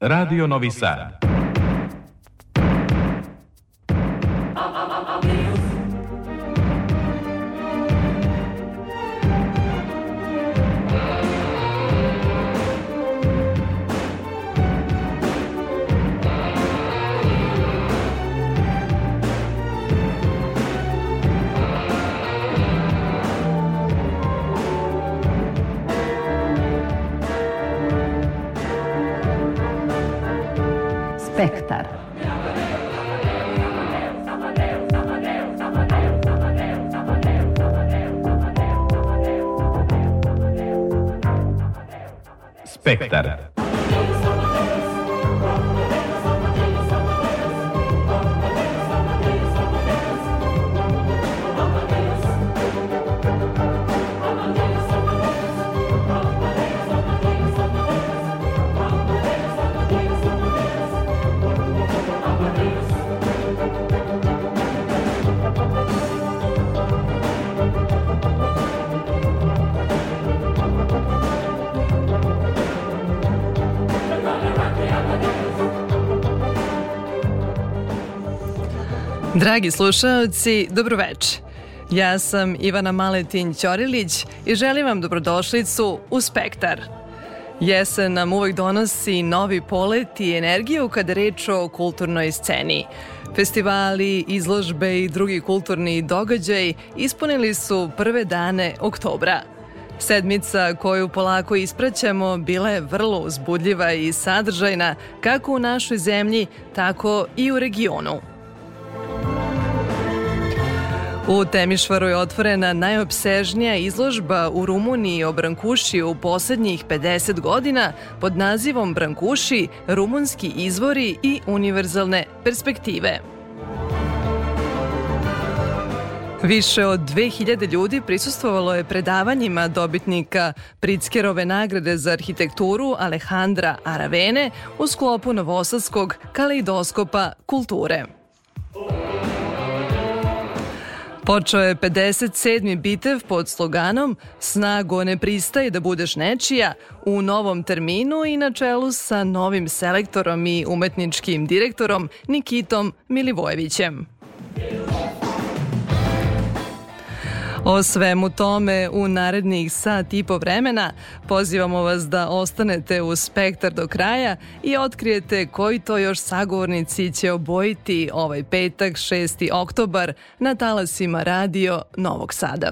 Radio Novi Sad. Spectre. Dragi slušaoci, dobroveče. Ja sam Ivana Maletin Ćorilić i želim vam dobrodošlicu u Spektar. Jesen nam uvek donosi novi polet i energiju kada reč o kulturnoj sceni. Festivali, izložbe i drugi kulturni događaj ispunili su prve dane oktobra – Sedmica koju polako ispraćamo bila je vrlo uzbudljiva i sadržajna kako u našoj zemlji, tako i u regionu. U Temišvaru je otvorena najopsežnija izložba u Rumuniji o Brankuši u poslednjih 50 godina pod nazivom Brankuši, rumunski izvori i univerzalne perspektive. Više od 2000 ljudi prisustvovalo je predavanjima dobitnika Pritzkerove nagrade za arhitekturu Alejandra Aravene u sklopu Novosadskog kaleidoskopa kulture. Počeo je 57. bitev pod sloganom Snago ne pristaje da budeš nečija u novom terminu i na čelu sa novim selektorom i umetničkim direktorom Nikitom Milivojevićem. Milivojevićem. O svemu tome u narednih sat i po vremena pozivamo vas da ostanete u spektar do kraja i otkrijete koji to još sagovornici će obojiti ovaj petak 6. oktobar na talasima radio Novog Sada.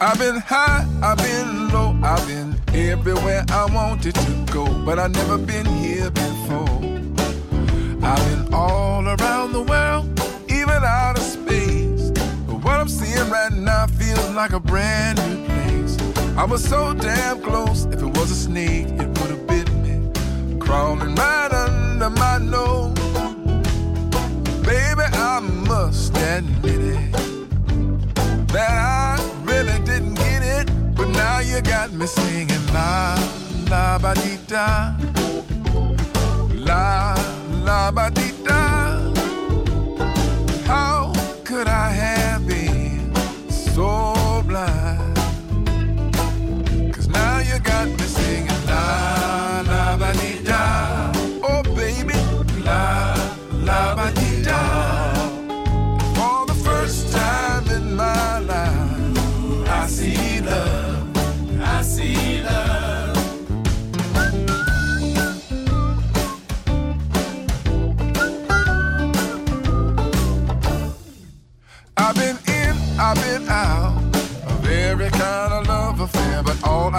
I've been high, I've been low, I've been everywhere I wanted to go, but I've never been here before. I've been all around the world, even out of space. But what I'm seeing right now feels like a brand new place. I was so damn close, if it was a snake, it would have bit me. Crawling right under my nose. Baby, I must admit it that I really didn't get it, but now you got me singing la la ba dee da, la la ba dee.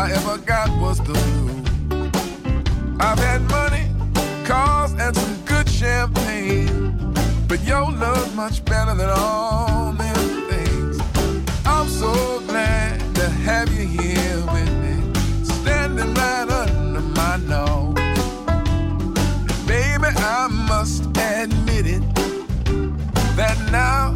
I ever got was the blue. I've had money, cars, and some good champagne. But your love much better than all them things. I'm so glad to have you here with me, standing right under my nose. And baby, I must admit it that now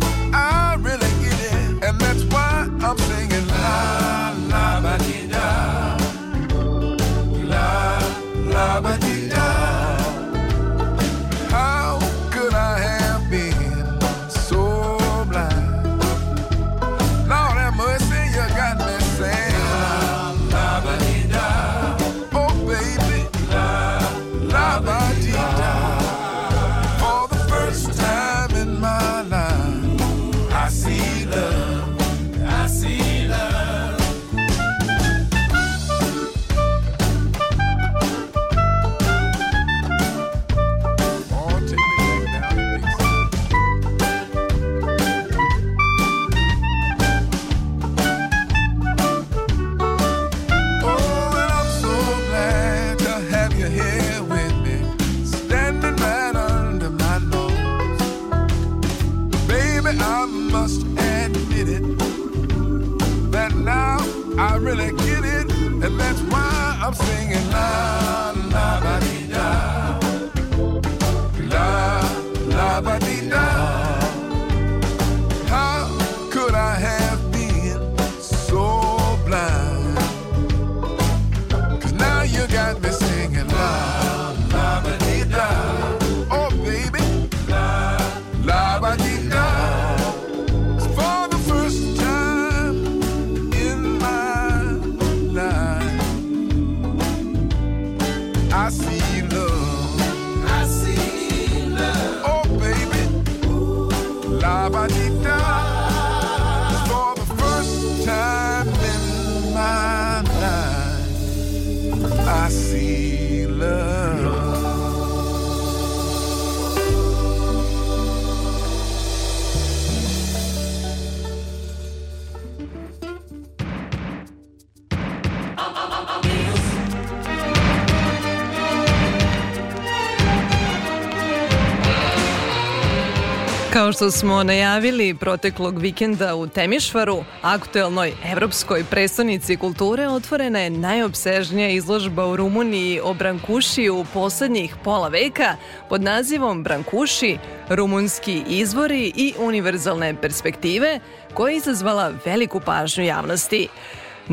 Kao što smo najavili proteklog vikenda u Temišvaru, aktuelnoj evropskoj predstavnici kulture otvorena je najobsežnija izložba u Rumuniji o Brankuši u poslednjih pola veka pod nazivom Brankuši, rumunski izvori i univerzalne perspektive, koja je izazvala veliku pažnju javnosti.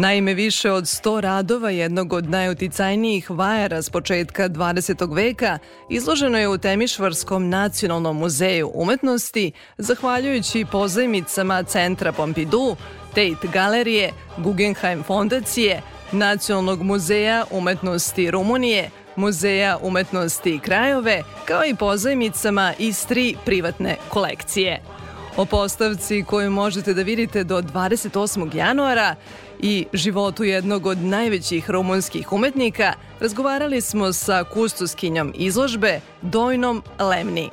Naime, više od 100 radova jednog od najuticajnijih vajara s početka 20. veka izloženo je u Temišvarskom nacionalnom muzeju umetnosti, zahvaljujući pozajmicama Centra Pompidou, Tate galerije, Guggenheim fondacije, Nacionalnog muzeja umetnosti Rumunije, Muzeja umetnosti Krajove, kao i pozajmicama iz tri privatne kolekcije o postavci koju možete da vidite do 28. januara i životu jednog od najvećih rumunskih umetnika, razgovarali smo sa kustoskinjom izložbe Dojnom Lemni.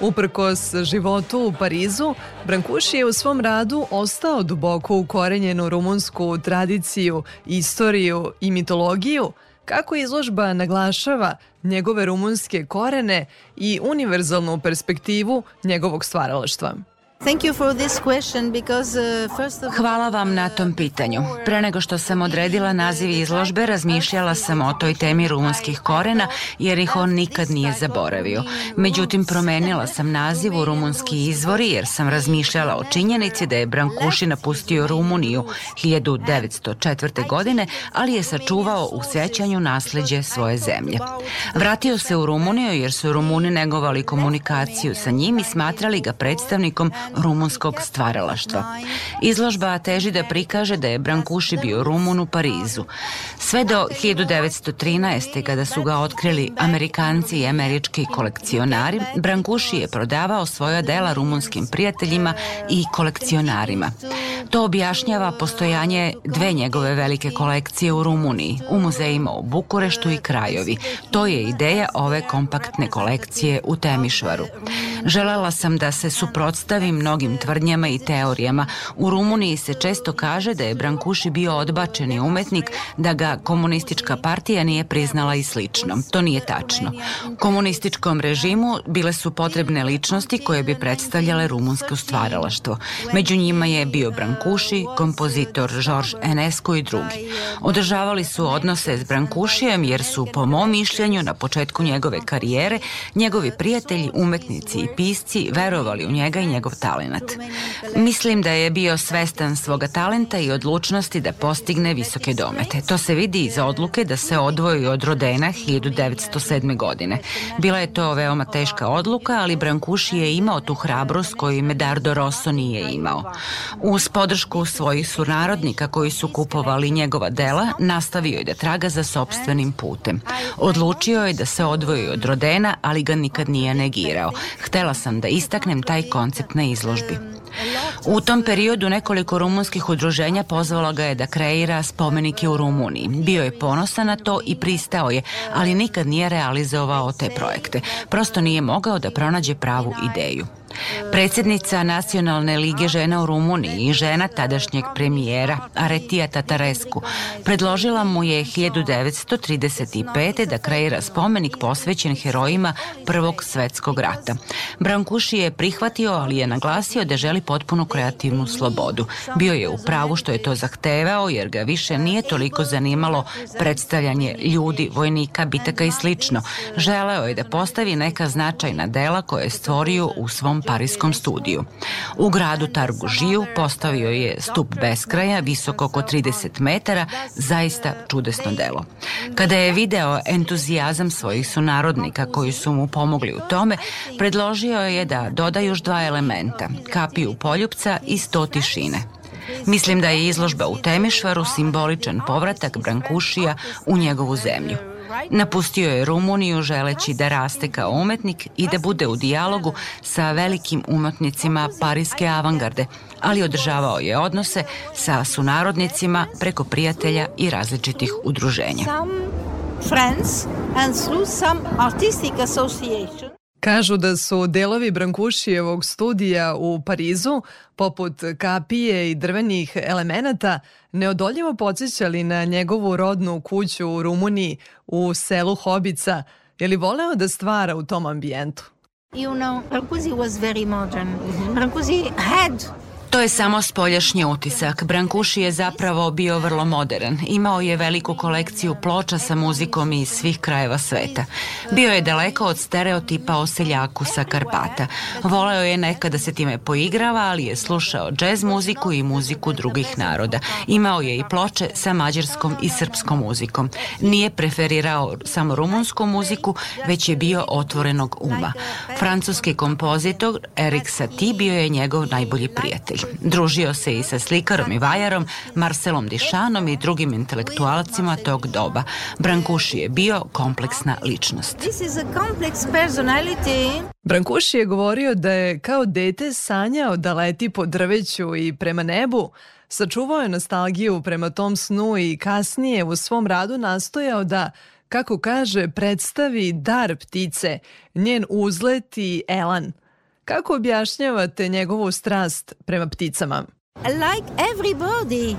Uprkos životu u Parizu, Brankuš je u svom radu ostao duboko ukorenjen u rumunsku tradiciju, istoriju i mitologiju – Kako izložba naglašava njegove rumunske korene i univerzalnu perspektivu njegovog stvaralaštva. Uh, Hvala vam na tom pitanju. Pre nego što sam odredila naziv izložbe, razmišljala sam o toj temi rumunskih korena, jer ih on nikad nije zaboravio. Međutim, promenila sam naziv u rumunski izvori, jer sam razmišljala o činjenici da je Brankuši napustio Rumuniju 1904. godine, ali je sačuvao u sećanju nasleđe svoje zemlje. Vratio se u Rumuniju jer su Rumuni negovali komunikaciju sa njim i smatrali ga predstavnikom rumunskog stvaralaštva. Izložba teži da prikaže da je Brankuši bio Rumun u Parizu. Sve do 1913. kada su ga otkrili Amerikanci i američki kolekcionari, Brankuši je prodavao svoja dela rumunskim prijateljima i kolekcionarima. To objašnjava postojanje dve njegove velike kolekcije u Rumuniji, u muzejima u Bukureštu i Krajovi. To je ideja ove kompaktne kolekcije u Temišvaru. Želela sam da se suprotstavim mnogim tvrdnjama i teorijama. U Rumuniji se često kaže da je Brankuši bio odbačeni umetnik, da ga komunistička partija nije priznala i slično. To nije tačno. Komunističkom režimu bile su potrebne ličnosti koje bi predstavljale rumunsko stvaralaštvo. Među njima je bio Brankuši, kompozitor George Enescu i drugi. Održavali su odnose s Brankušijem jer su, po mom mišljenju, na početku njegove karijere, njegovi prijatelji, umetnici i pisci verovali u njega i njegov talent talenat. Mislim da je bio svestan svoga talenta i odlučnosti da postigne visoke domete. To se vidi iz odluke da se odvoji od Rodena 1907. godine. Bila je to veoma teška odluka, ali Brankuši je imao tu hrabrost koju Medardo Rosso nije imao. Uz podršku svojih sunarodnika koji su kupovali njegova dela, nastavio je da traga za sobstvenim putem. Odlučio je da se odvoji od Rodena, ali ga nikad nije negirao. Htela sam da istaknem taj koncept na izložbi izložbi. U tom periodu nekoliko rumunskih udruženja pozvalo ga je da kreira spomenike u Rumuniji. Bio je ponosan na to i pristao je, ali nikad nije realizovao te projekte. Prosto nije mogao da pronađe pravu ideju. Predsednica Nacionalne lige žena u Rumuniji i žena tadašnjeg premijera Aretija Tataresku predložila mu je 1935. da kreira spomenik posvećen herojima Prvog svetskog rata. Brankuši je prihvatio, ali je naglasio da želi potpunu kreativnu slobodu. Bio je u pravu što je to zahtevao, jer ga više nije toliko zanimalo predstavljanje ljudi, vojnika, bitaka i slično. Želeo je da postavi neka značajna dela koje je stvorio u svom parijskom studiju. U gradu Targu Targužiju postavio je stup beskraja, visoko oko 30 metara, zaista čudesno delo. Kada je video entuzijazam svojih sunarodnika koji su mu pomogli u tome, predložio je da doda još dva elementa, kapiju poljupca i sto tišine. Mislim da je izložba u Temišvaru simboličan povratak Brankušija u njegovu zemlju. Napustio je Rumuniju želeći da raste kao umetnik i da bude u dijalogu sa velikim umetnicima parijske avangarde, ali održavao je odnose sa sunarodnicima preko prijatelja i različitih udruženja. friends and through some artistic association. Kažu da su delovi Brankušijevog studija u Parizu, poput kapije i drvenih elemenata, neodoljivo podsjećali na njegovu rodnu kuću u Rumuniji u selu Hobica. Je li voleo da stvara u tom ambijentu? You know, Brancusi was very modern. Brancusi had To je samo spoljašnji utisak. Brankuši je zapravo bio vrlo modern. Imao je veliku kolekciju ploča sa muzikom iz svih krajeva sveta. Bio je daleko od stereotipa o seljaku sa Karpata. Voleo je nekada se time poigrava, ali je slušao džez muziku i muziku drugih naroda. Imao je i ploče sa mađarskom i srpskom muzikom. Nije preferirao samo rumunsku muziku, već je bio otvorenog uma. Francuski kompozitor Erik Satie bio je njegov najbolji prijatelj. Turskoj. Družio se i sa slikarom i vajarom, Marcelom Dišanom i drugim intelektualcima tog doba. Brankuši je bio kompleksna ličnost. This Brankuši je govorio da je kao dete sanjao da leti po drveću i prema nebu, sačuvao je nostalgiju prema tom snu i kasnije u svom radu nastojao da kako kaže, predstavi dar ptice, njen uzlet i elan – Kako objašnjavate njegovu strast prema pticama? Like everybody,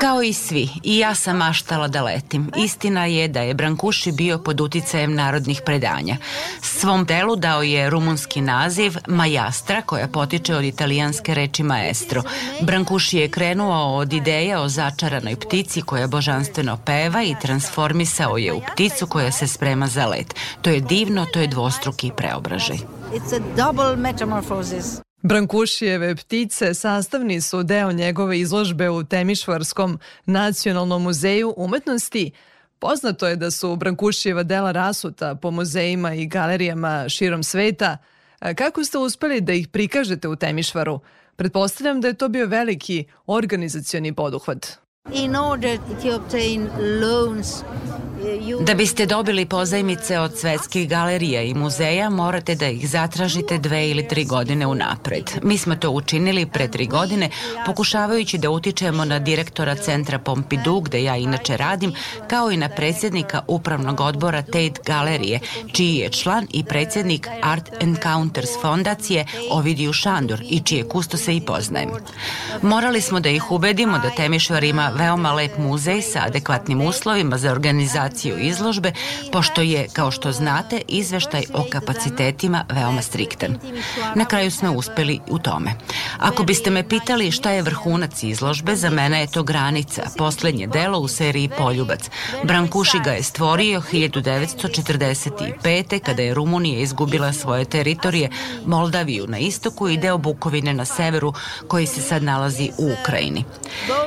Kao i svi, i ja sam maštala da letim. Istina je da je Brankuši bio pod uticajem narodnih predanja. Svom delu dao je rumunski naziv majastra koja potiče od italijanske reči maestro. Brankuši je krenuo od ideje o začaranoj ptici koja božanstveno peva i transformisao je u pticu koja se sprema za let. To je divno, to je dvostruki preobražaj. It's a double metamorphosis. Brankušijeve ptice sastavni su deo njegove izložbe u Temišvarskom nacionalnom muzeju umetnosti. Poznato je da su Brankušijeva dela rasuta po muzejima i galerijama širom sveta. Kako ste uspeli da ih prikažete u Temišvaru? Pretpostavljam da je to bio veliki organizacioni poduhvat. Da biste dobili pozajmice od svetskih galerija i muzeja, morate da ih zatražite dve ili tri godine unapred. Mi smo to učinili pre tri godine, pokušavajući da utičemo na direktora centra Pompidou, gde ja inače radim, kao i na predsjednika upravnog odbora Tate galerije, čiji je član i predsjednik Art Encounters fondacije Ovidiju Šandor i čije kusto se i poznajem. Morali smo da ih ubedimo da Temišvar ima veoma lep muzej sa adekvatnim uslovima za organizaciju izložbe, pošto je, kao što znate, izveštaj o kapacitetima veoma striktan. Na kraju smo uspeli u tome. Ako biste me pitali šta je vrhunac izložbe, za mene je to granica, poslednje delo u seriji Poljubac. Brankuši ga je stvorio 1945. kada je Rumunija izgubila svoje teritorije, Moldaviju na istoku i deo Bukovine na severu koji se sad nalazi u Ukrajini.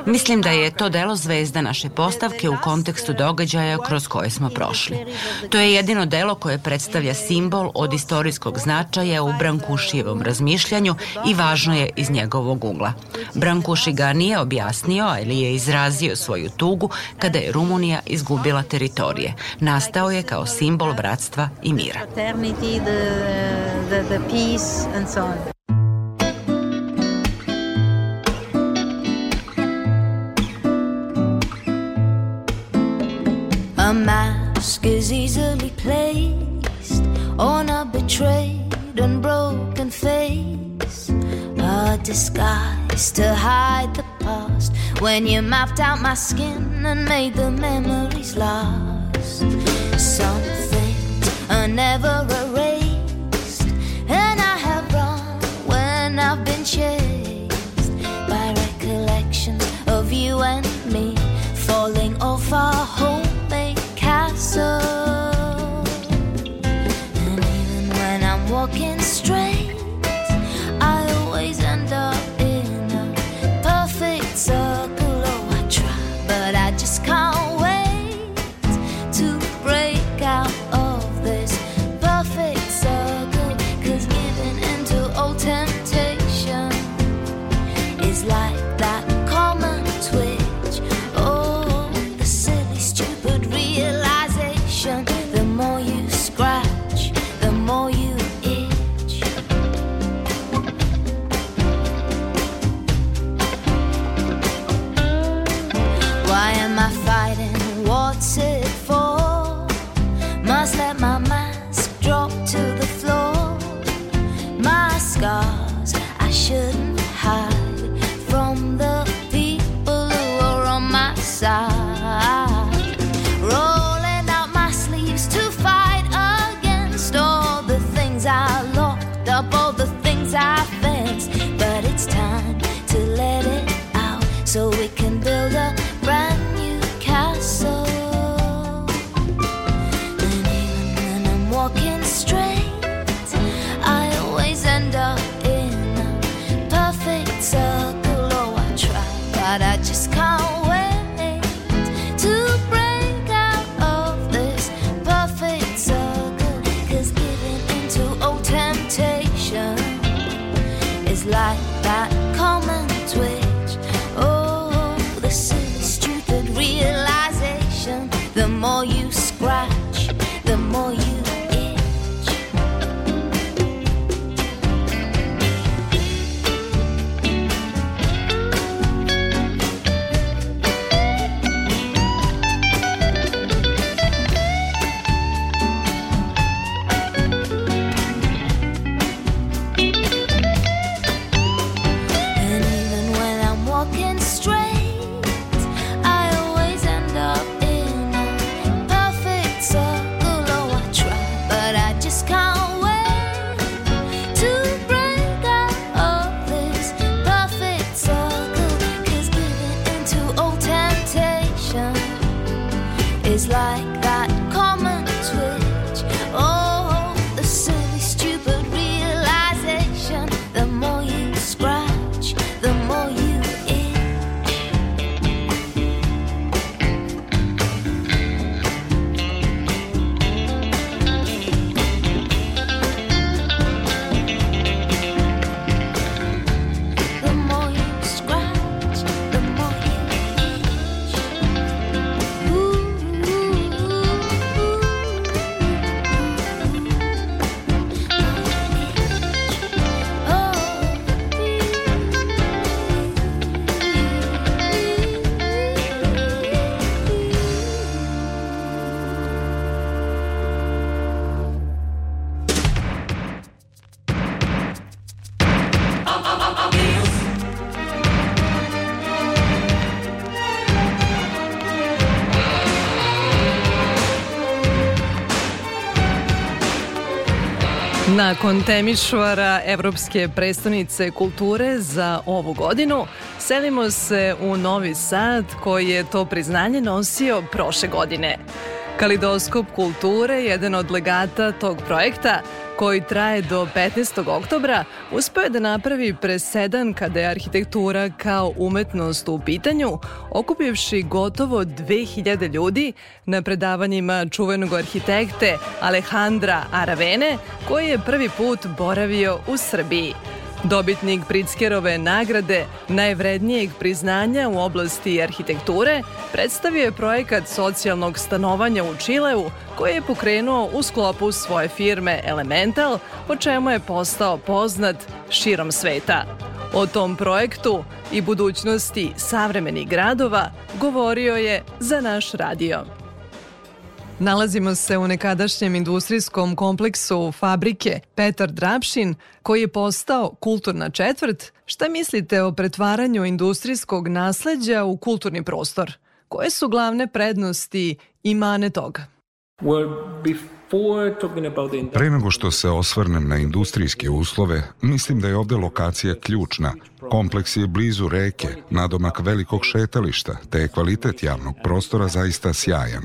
Mislim da je to delo zvezda naše postavke u kontekstu događaja kroz koje smo prošli. To je jedino delo koje predstavlja simbol od istorijskog značaja u Brankušijevom razmišljanju i važno je iz njegovog ugla. Brankuši ga nije objasnio, ali je izrazio svoju tugu kada je Rumunija izgubila teritorije. Nastao je kao simbol bratstva i mira. A mask is easily placed on a betrayed and broken face. A disguise to hide the past. When you mapped out my skin and made the memories last. Something I never come Nakon temišvara Evropske predstavnice kulture za ovu godinu, selimo se u Novi Sad koji je to priznanje nosio prošle godine. Kalidoskop kulture, jedan od legata tog projekta, koji traje do 15. oktobra, uspeo je da napravi presedan kada je arhitektura kao umetnost u pitanju, okupivši gotovo 2000 ljudi na predavanjima čuvenog arhitekte Alejandra Aravene, koji je prvi put boravio u Srbiji. Dobitnik Pritzkerove nagrade, najvrednijeg priznanja u oblasti arhitekture, predstavio je projekat socijalnog stanovanja u Čileu koji je pokrenuo u sklopu svoje firme Elemental, po čemu je postao poznat širom sveta. O tom projektu i budućnosti savremenih gradova govorio je za naš radio. Nalazimo se u nekadašnjem industrijskom kompleksu fabrike Petar Drapšin, koji je postao kulturna četvrt. Šta mislite o pretvaranju industrijskog nasleđa u kulturni prostor? Koje su glavne prednosti i mane toga? Pre nego što se osvrnem na industrijske uslove, mislim da je ovde lokacija ključna. Kompleks je blizu reke, nadomak velikog šetališta, te je kvalitet javnog prostora zaista sjajan.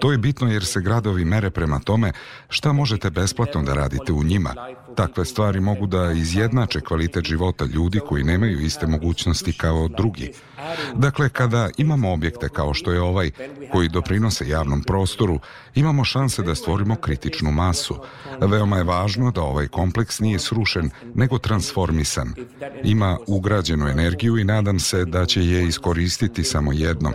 To je bitno jer se gradovi mere prema tome šta možete besplatno da radite u njima. Takve stvari mogu da izjednače kvalitet života ljudi koji nemaju iste mogućnosti kao drugi. Dakle, kada imamo objekte kao što je ovaj, koji doprinose javnom prostoru, imamo šanse da stvorimo kritičnu masu. Veoma je važno da ovaj kompleks nije srušen, nego transformisan. Ima ugrađenu energiju i nadam se da će je iskoristiti samo jednom.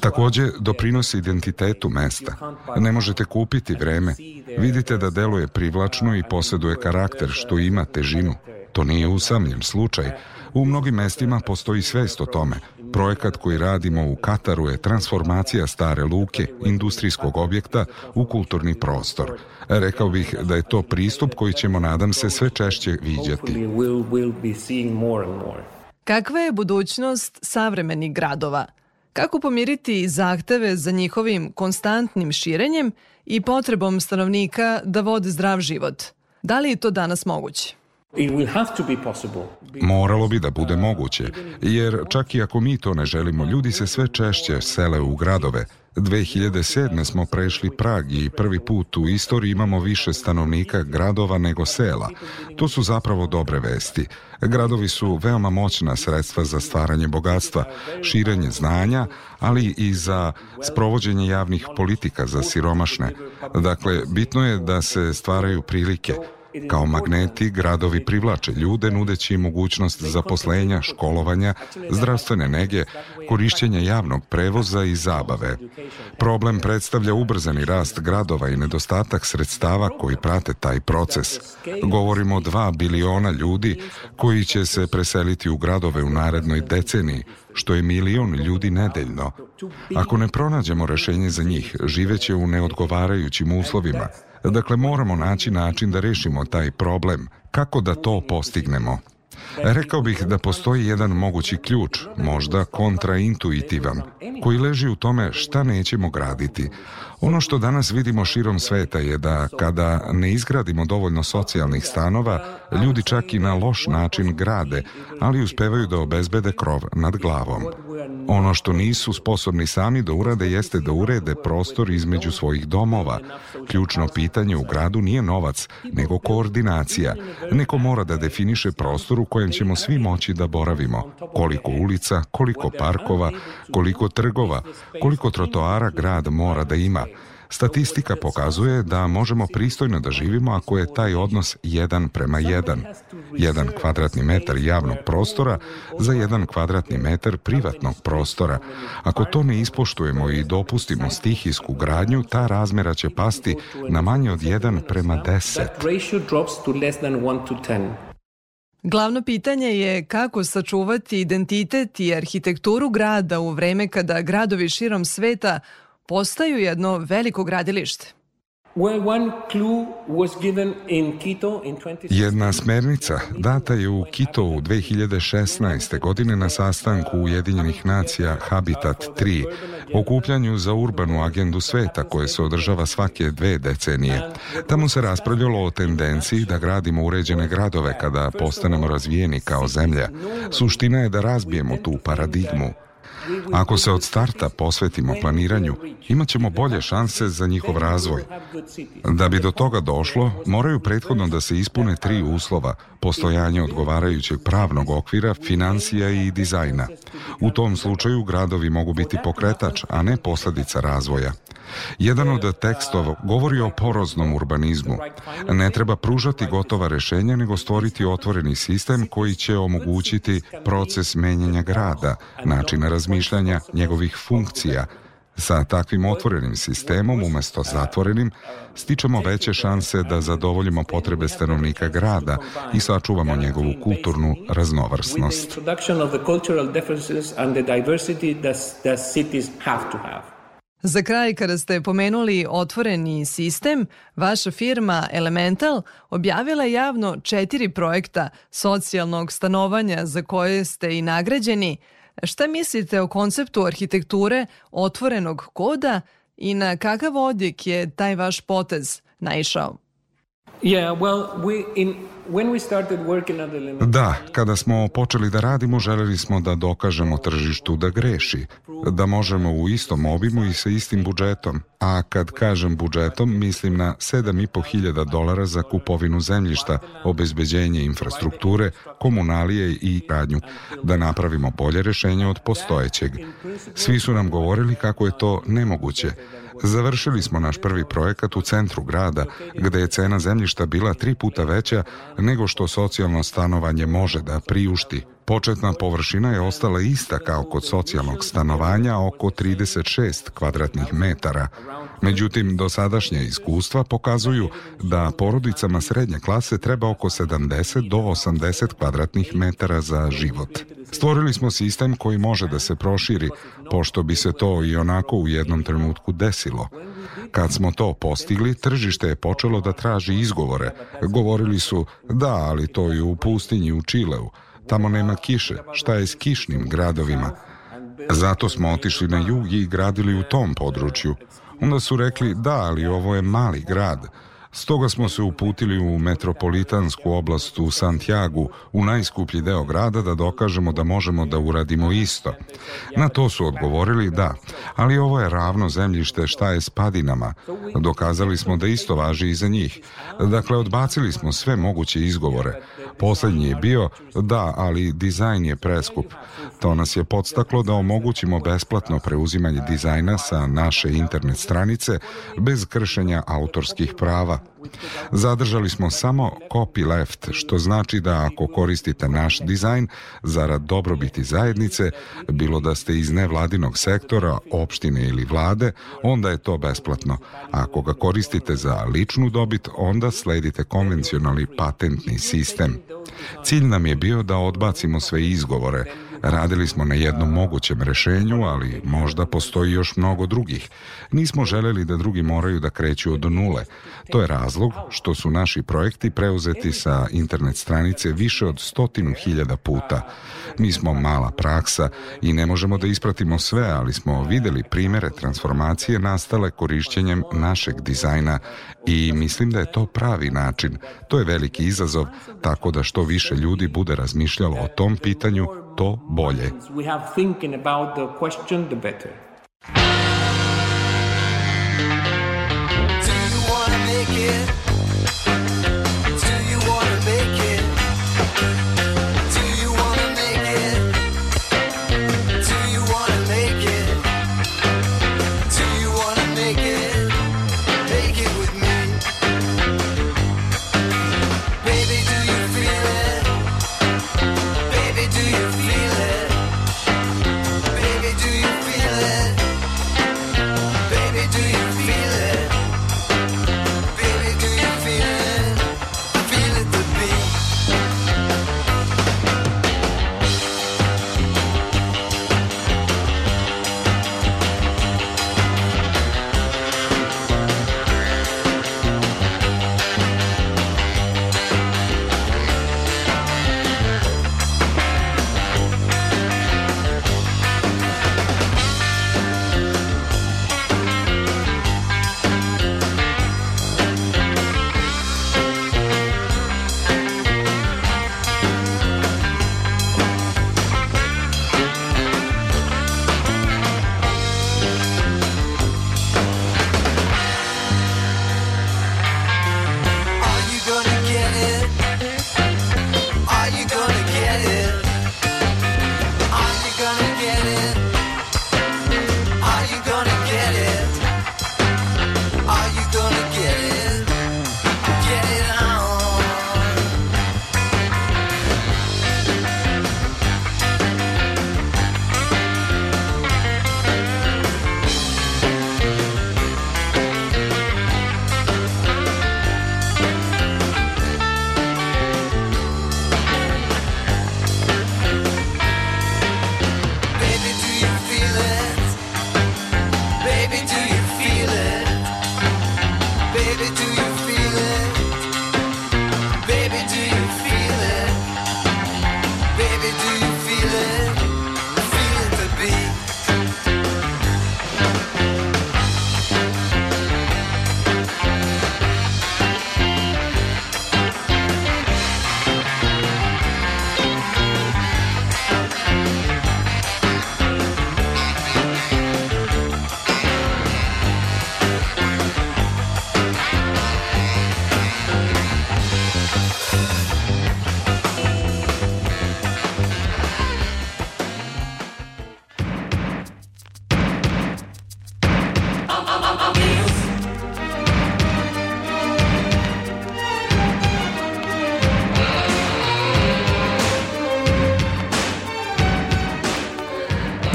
Takođe, doprinosi identitetu mesta. Ne možete kupiti vreme. Vidite da deluje privlačno i poseduje karakter što ima težinu. To nije usamljen slučaj. U mnogim mestima postoji svest o tome. Projekat koji radimo u Kataru je transformacija stare luke, industrijskog objekta, u kulturni prostor. Rekao bih da je to pristup koji ćemo, nadam se, sve češće viđati. Kakva je budućnost savremenih gradova? Kako pomiriti zahteve za njihovim konstantnim širenjem i potrebom stanovnika da vode zdrav život? Da li je to danas moguće? Moralo bi da bude moguće, jer čak i ako mi to ne želimo, ljudi se sve češće sele u gradove. 2007. smo prešli Prag i prvi put u istoriji imamo više stanovnika gradova nego sela. To su zapravo dobre vesti. Gradovi su veoma moćna sredstva za stvaranje bogatstva, širenje znanja, ali i za sprovođenje javnih politika za siromašne. Dakle, bitno je da se stvaraju prilike. Kao magneti, gradovi privlače ljude nudeći im mogućnost zaposlenja, školovanja, zdravstvene nege, korišćenja javnog prevoza i zabave. Problem predstavlja ubrzani rast gradova i nedostatak sredstava koji prate taj proces. Govorimo o dva biliona ljudi koji će se preseliti u gradove u narednoj deceniji, što je milion ljudi nedeljno. Ako ne pronađemo rešenje za njih, živeće u neodgovarajućim uslovima – Dakle, moramo naći način da rešimo taj problem. Kako da to postignemo? Rekao bih da postoji jedan mogući ključ, možda kontraintuitivan, koji leži u tome šta nećemo graditi, Ono što danas vidimo širom sveta je da kada ne izgradimo dovoljno socijalnih stanova, ljudi čak i na loš način grade, ali uspevaju da obezbede krov nad glavom. Ono što nisu sposobni sami da urade jeste da urede prostor između svojih domova. Ključno pitanje u gradu nije novac, nego koordinacija. Neko mora da definiše prostor u kojem ćemo svi moći da boravimo. Koliko ulica, koliko parkova, koliko trgova, koliko trotoara grad mora da ima, Statistika pokazuje da možemo pristojno da živimo ako je taj odnos 1 prema 1. Jedan kvadratni metar javnog prostora za jedan kvadratni metar privatnog prostora. Ako to ne ispoštujemo i dopustimo stihijsku gradnju, ta razmera će pasti na manje od 1 prema 10. Glavno pitanje je kako sačuvati identitet i arhitekturu grada u vreme kada gradovi širom sveta postaju jedno veliko gradilište. Jedna smernica data je u Kitovu 2016. godine na sastanku Ujedinjenih nacija Habitat 3 okupljanju za urbanu agendu sveta koje se održava svake dve decenije. Tamo se raspravljalo o tendenciji da gradimo uređene gradove kada postanemo razvijeni kao zemlja. Suština je da razbijemo tu paradigmu. Ako se od starta posvetimo planiranju, imat ćemo bolje šanse za njihov razvoj. Da bi do toga došlo, moraju prethodno da se ispune tri uslova, postojanje odgovarajućeg pravnog okvira, financija i dizajna. U tom slučaju gradovi mogu biti pokretač, a ne posledica razvoja. Jedan od tekstova govori o poroznom urbanizmu. Ne treba pružati gotova rešenja, nego stvoriti otvoreni sistem koji će omogućiti proces menjanja grada, načina razmišljanja, njegovih funkcija, Sa takvim otvorenim sistemom umesto zatvorenim stičemo veće šanse da zadovoljimo potrebe stanovnika grada i sačuvamo njegovu kulturnu raznovrsnost. Za kraj, kada ste pomenuli otvoreni sistem, vaša firma Elemental objavila je javno četiri projekta socijalnog stanovanja za koje ste i nagrađeni. Šta mislite o konceptu arhitekture otvorenog koda i na kakav odjek je taj vaš potez naišao? Da, kada smo počeli da radimo, želeli smo da dokažemo tržištu da greši, da možemo u istom obimu i sa istim budžetom, a kad kažem budžetom, mislim na 7.500 dolara za kupovinu zemljišta, obezbeđenje infrastrukture, komunalije i radnju, da napravimo bolje rešenje od postojećeg. Svi su nam govorili kako je to nemoguće, Završili smo naš prvi projekat u centru grada, gde je cena zemljišta bila tri puta veća nego što socijalno stanovanje može da priušti. Početna površina je ostala ista kao kod socijalnog stanovanja oko 36 kvadratnih metara. Međutim, dosadašnje iskustva pokazuju da porodicama srednje klase treba oko 70 do 80 kvadratnih metara za život. Stvorili smo sistem koji može da se proširi, pošto bi se to i onako u jednom trenutku desilo. Kad smo to postigli, tržište je počelo da traži izgovore. Govorili su, da, ali to je u pustinji u Čileu. Tamo nema kiše. Šta je s kišnim gradovima? Zato smo otišli na jug i gradili u tom području. Onda su rekli, da, ali ovo je mali grad. Stoga smo se uputili u metropolitansku oblast u Santiago, u najskuplji deo grada, da dokažemo da možemo da uradimo isto. Na to su odgovorili da, ali ovo je ravno zemljište šta je s padinama. Dokazali smo da isto važi i za njih. Dakle, odbacili smo sve moguće izgovore. Poslednji je bio, da, ali dizajn je preskup. To nas je podstaklo da omogućimo besplatno preuzimanje dizajna sa naše internet stranice bez kršenja autorskih prava, Zadržali smo samo copyleft, što znači da ako koristite naš dizajn zarad dobrobiti zajednice, bilo da ste iz nevladinog sektora, opštine ili vlade, onda je to besplatno. Ako ga koristite za ličnu dobit, onda sledite konvencionalni patentni sistem. Cilj nam je bio da odbacimo sve izgovore, Radili smo na jednom mogućem rešenju, ali možda postoji još mnogo drugih. Nismo želeli da drugi moraju da kreću od nule. To je razlog što su naši projekti preuzeti sa internet stranice više od stotinu hiljada puta. Mi smo mala praksa i ne možemo da ispratimo sve, ali smo videli primere transformacije nastale korišćenjem našeg dizajna i mislim da je to pravi način. To je veliki izazov, tako da što više ljudi bude razmišljalo o tom pitanju to bolje. We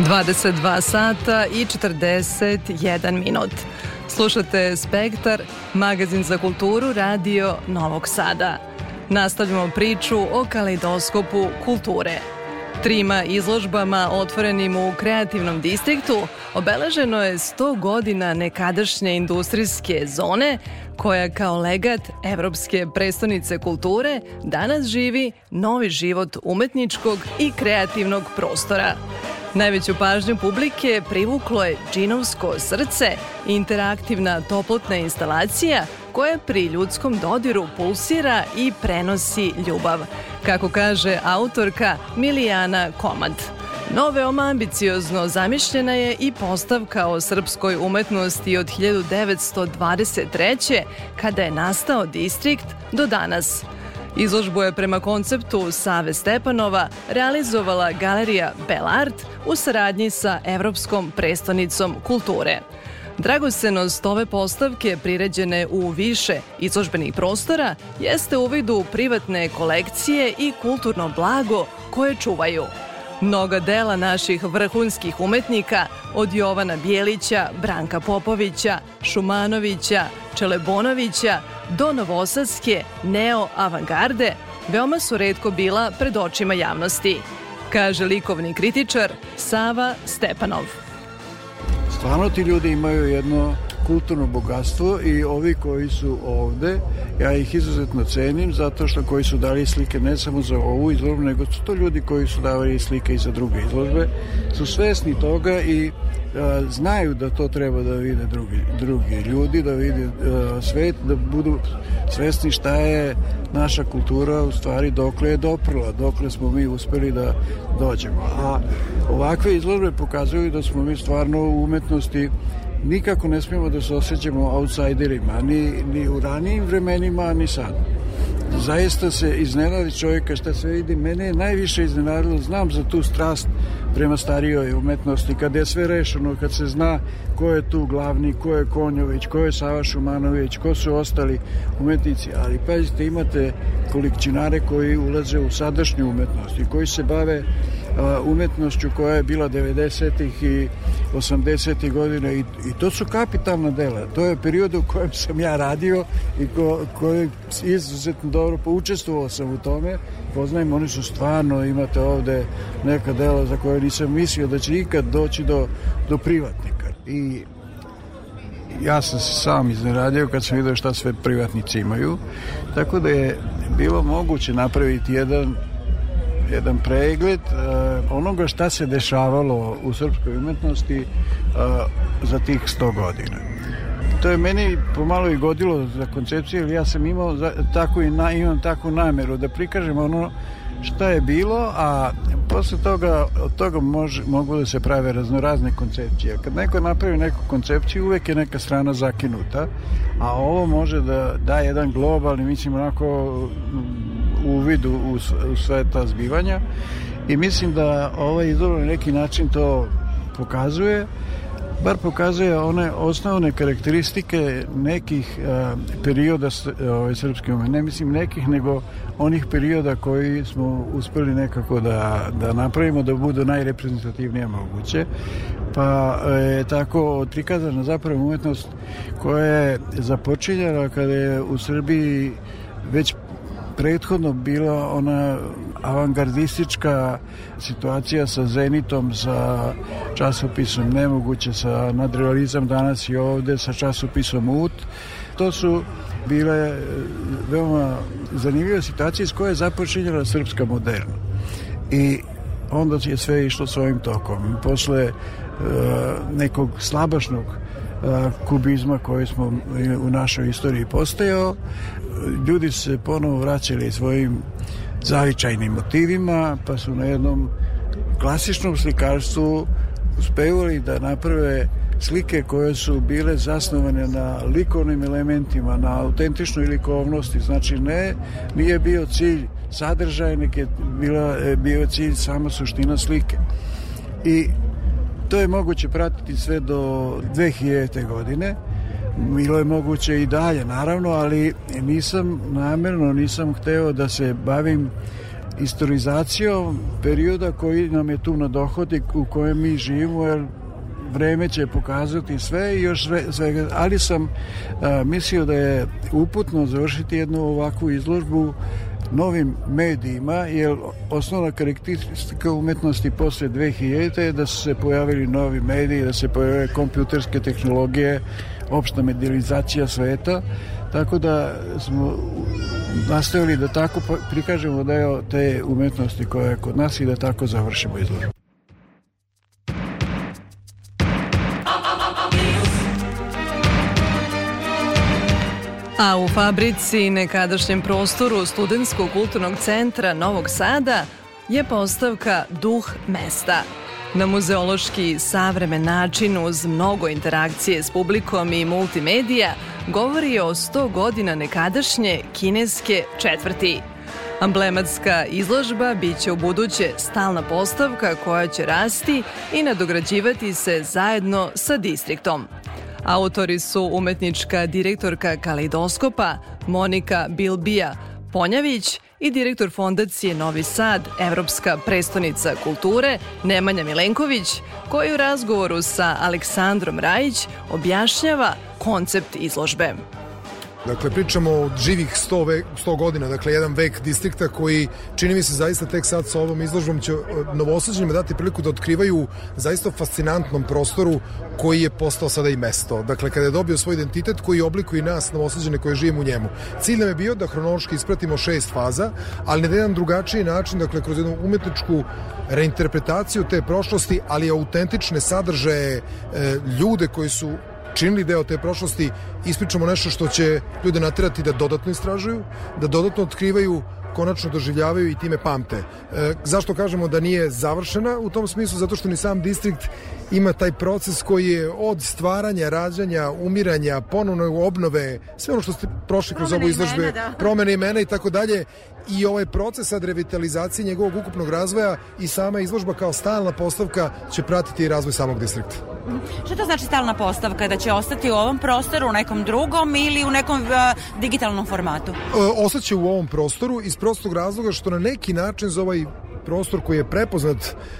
22 sata i 41 minut. Slušate Spektar, magazin za kulturu Radio Novog Sada. Nastavljamo priču o kaleidoskopu kulture. Trima izložbama otvorenim u kreativnom distriktu obeleženo je 100 godina nekadašnje industrijske zone koja kao legat Evropske prestonice kulture danas živi novi život umetničkog i kreativnog prostora. Najveću pažnju publike privuklo je džinovsko srce, interaktivna toplotna instalacija koja pri ljudskom dodiru pulsira i prenosi ljubav, kako kaže autorka Milijana Komad. No, veoma ambiciozno zamišljena je i postavka o srpskoj umetnosti od 1923. kada je nastao distrikt do danas – Izložbu je prema konceptu Save Stepanova realizovala galerija Belart u saradnji sa Evropskom prestonicom kulture. Dragocenost ove postavke priređene u više izložbenih prostora jeste uvid u privatne kolekcije i kulturno blago koje čuvaju – Mnoga dela naših vrhunskih umetnika od Jovana Bijelića, Branka Popovića, Šumanovića, Čelebonovića do novosadske neo-avangarde veoma su redko bila pred očima javnosti, kaže likovni kritičar Sava Stepanov. Stvarno ti ljudi imaju jedno kulturno bogatstvo i ovi koji su ovde, ja ih izuzetno cenim zato što koji su dali slike ne samo za ovu izložbu, nego su to ljudi koji su davali slike i za druge izložbe, su svesni toga i a, e, znaju da to treba da vide drugi, drugi ljudi, da vide a, e, svet, da budu svesni šta je naša kultura u stvari dokle je doprla, dokle smo mi uspeli da dođemo. A ovakve izložbe pokazuju da smo mi stvarno u umetnosti nikako ne smemo da se osjećamo outsiderima, ni, ni u ranijim vremenima, ni sad. Zaista se iznenadi čovjeka šta se vidi. Mene je najviše iznenadilo, znam za tu strast prema starijoj umetnosti, kada je sve rešeno, kad se zna ko je tu glavni, ko je Konjović, ko je Sava Šumanović, ko su ostali umetnici, ali pazite, imate kolekcionare koji ulaze u sadašnju umetnost i koji se bave umetnošću koja je bila 90. ih i 80. godina I, i to su kapitalna dela. To je period u kojem sam ja radio i ko, koji izuzetno dobro poučestvovao pa sam u tome. Poznajem, oni su stvarno, imate ovde neka dela za koje nisam mislio da će ikad doći do, do privatnika. I ja sam se sam iznenadio kad sam vidio šta sve privatnici imaju. Tako da je bilo moguće napraviti jedan jedan pregled uh, onoga šta se dešavalo u srpskoj umetnosti uh, za tih 100 godina. To je meni pomalo i godilo za koncepciju, jer ja sam imao za, tako i na, imam takvu nameru da prikažem ono šta je bilo, a posle toga, od toga može, mogu da se prave raznorazne koncepcije. Kad neko napravi neku koncepciju, uvek je neka strana zakinuta, a ovo može da da jedan globalni, mislim, onako mm, uvid u, u, u sve ta zbivanja i mislim da ovaj izvor neki način to pokazuje bar pokazuje one osnovne karakteristike nekih a, e, perioda ovaj, srpske ume. Ne mislim nekih, nego onih perioda koji smo uspeli nekako da, da napravimo da budu najreprezentativnije moguće. Pa je tako prikazana zapravo umetnost koja je započinjala kada je u Srbiji već prethodno bila ona avangardistička situacija sa Zenitom, sa časopisom Nemoguće, sa nadrealizam danas i ovde, sa časopisom Ut. To su bile e, veoma zanimljive situacije s koje je započinjala srpska moderna. I onda je sve išlo svojim tokom. Posle e, nekog slabašnog e, kubizma koji smo u našoj istoriji postojao, ljudi su se ponovo vraćali svojim zavičajnim motivima, pa su na jednom klasičnom slikarstvu uspevali da naprave slike koje su bile zasnovane na likovnim elementima, na autentičnoj likovnosti, znači ne, nije bio cilj sadržaj, nek je bila, e, bio cilj sama suština slike. I to je moguće pratiti sve do 2000. godine, Milo je moguće i dalje, naravno, ali nisam namerno, nisam hteo da se bavim istorizacijom perioda koji nam je tu na dohodi u kojem mi živimo, jer vreme će pokazati sve i još svega, ali sam a, mislio da je uputno završiti jednu ovakvu izložbu novim medijima, jer osnovna karakteristika umetnosti posle 2000 je da su se pojavili novi mediji, da se pojavile kompjuterske tehnologije, opšta medijalizacija sveta, tako da smo nastavili da tako prikažemo deo da te umetnosti koja je kod nas i da tako završimo izložbu. A u fabrici nekadašnjem prostoru Studenskog kulturnog centra Novog Sada je postavka Duh mesta – na muzeološki savremen način uz mnogo interakcije s publikom i multimedija govori o 100 godina nekadašnje kineske četvrti. Amblematska izložba biće u buduće stalna postavka koja će rasti i nadograđivati se zajedno sa distriktom. Autori su umetnička direktorka Kaleidoskopa Monika Bilbija Ponjavić i direktor fondacije Novi Sad, Evropska prestonica kulture, Nemanja Milenković, koji u razgovoru sa Aleksandrom Rajić objašnjava koncept izložbe. Dakle, pričamo o živih 100, vek, 100 godina, dakle, jedan vek distrikta koji, čini mi se, zaista tek sad sa ovom izložbom će e, novoosveđenima dati priliku da otkrivaju zaista fascinantnom prostoru koji je postao sada i mesto. Dakle, kada je dobio svoj identitet koji oblikuje nas, novosađene koje živimo u njemu. Cilj nam je bio da hronološki ispratimo šest faza, ali na jedan drugačiji način, dakle, kroz jednu umetničku reinterpretaciju te prošlosti, ali autentične sadržaje, e, ljude koji su činili deo te prošlosti, ispričamo nešto što će ljude naterati da dodatno istražuju, da dodatno otkrivaju konačno doživljavaju i time pamte. E, zašto kažemo da nije završena u tom smislu? Zato što ni sam distrikt ima taj proces koji je od stvaranja, rađanja, umiranja, ponovno obnove, sve ono što ste prošli kroz ovu izložbu, da. promene imena i tako dalje, i ovaj proces sad revitalizacije njegovog ukupnog razvoja i sama izložba kao stalna postavka će pratiti razvoj samog distrikta. Mhm. Šta to znači stalna postavka? Da će ostati u ovom prostoru, u nekom drugom ili u nekom uh, digitalnom formatu? E, ostaće u ovom prostoru iz prostog razloga što na neki način za ovaj prostor koji je prepoznat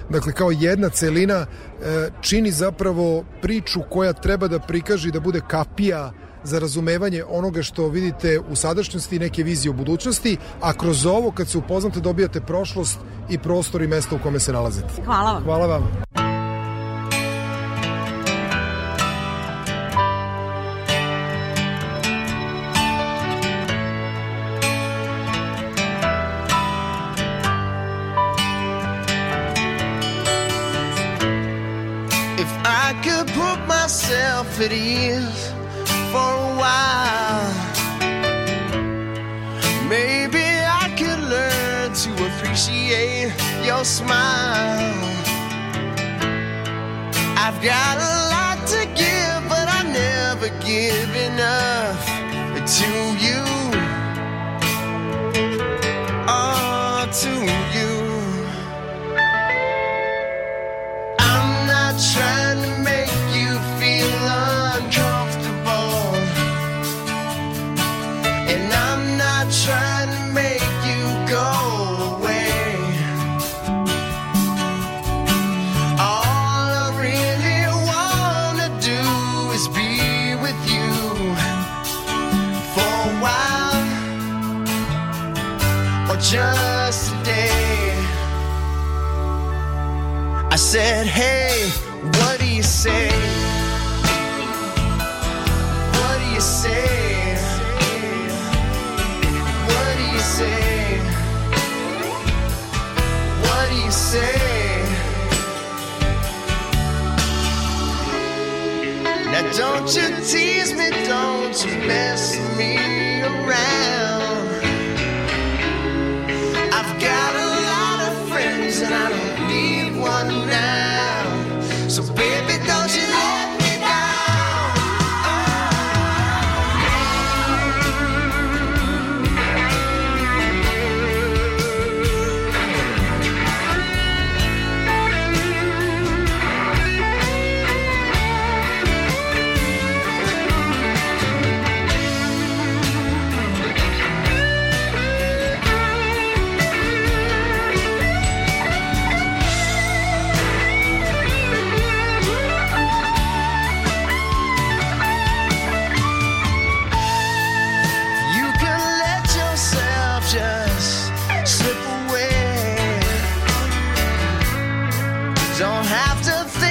dakle kao jedna celina e, čini zapravo priču koja treba da prikaže da bude kapija za razumevanje onoga što vidite u sadašnjosti i neke vizije u budućnosti, a kroz ovo kad se upoznate dobijate prošlost i prostor i mesto u kome se nalazite. Hvala vam. Hvala vam. don't have to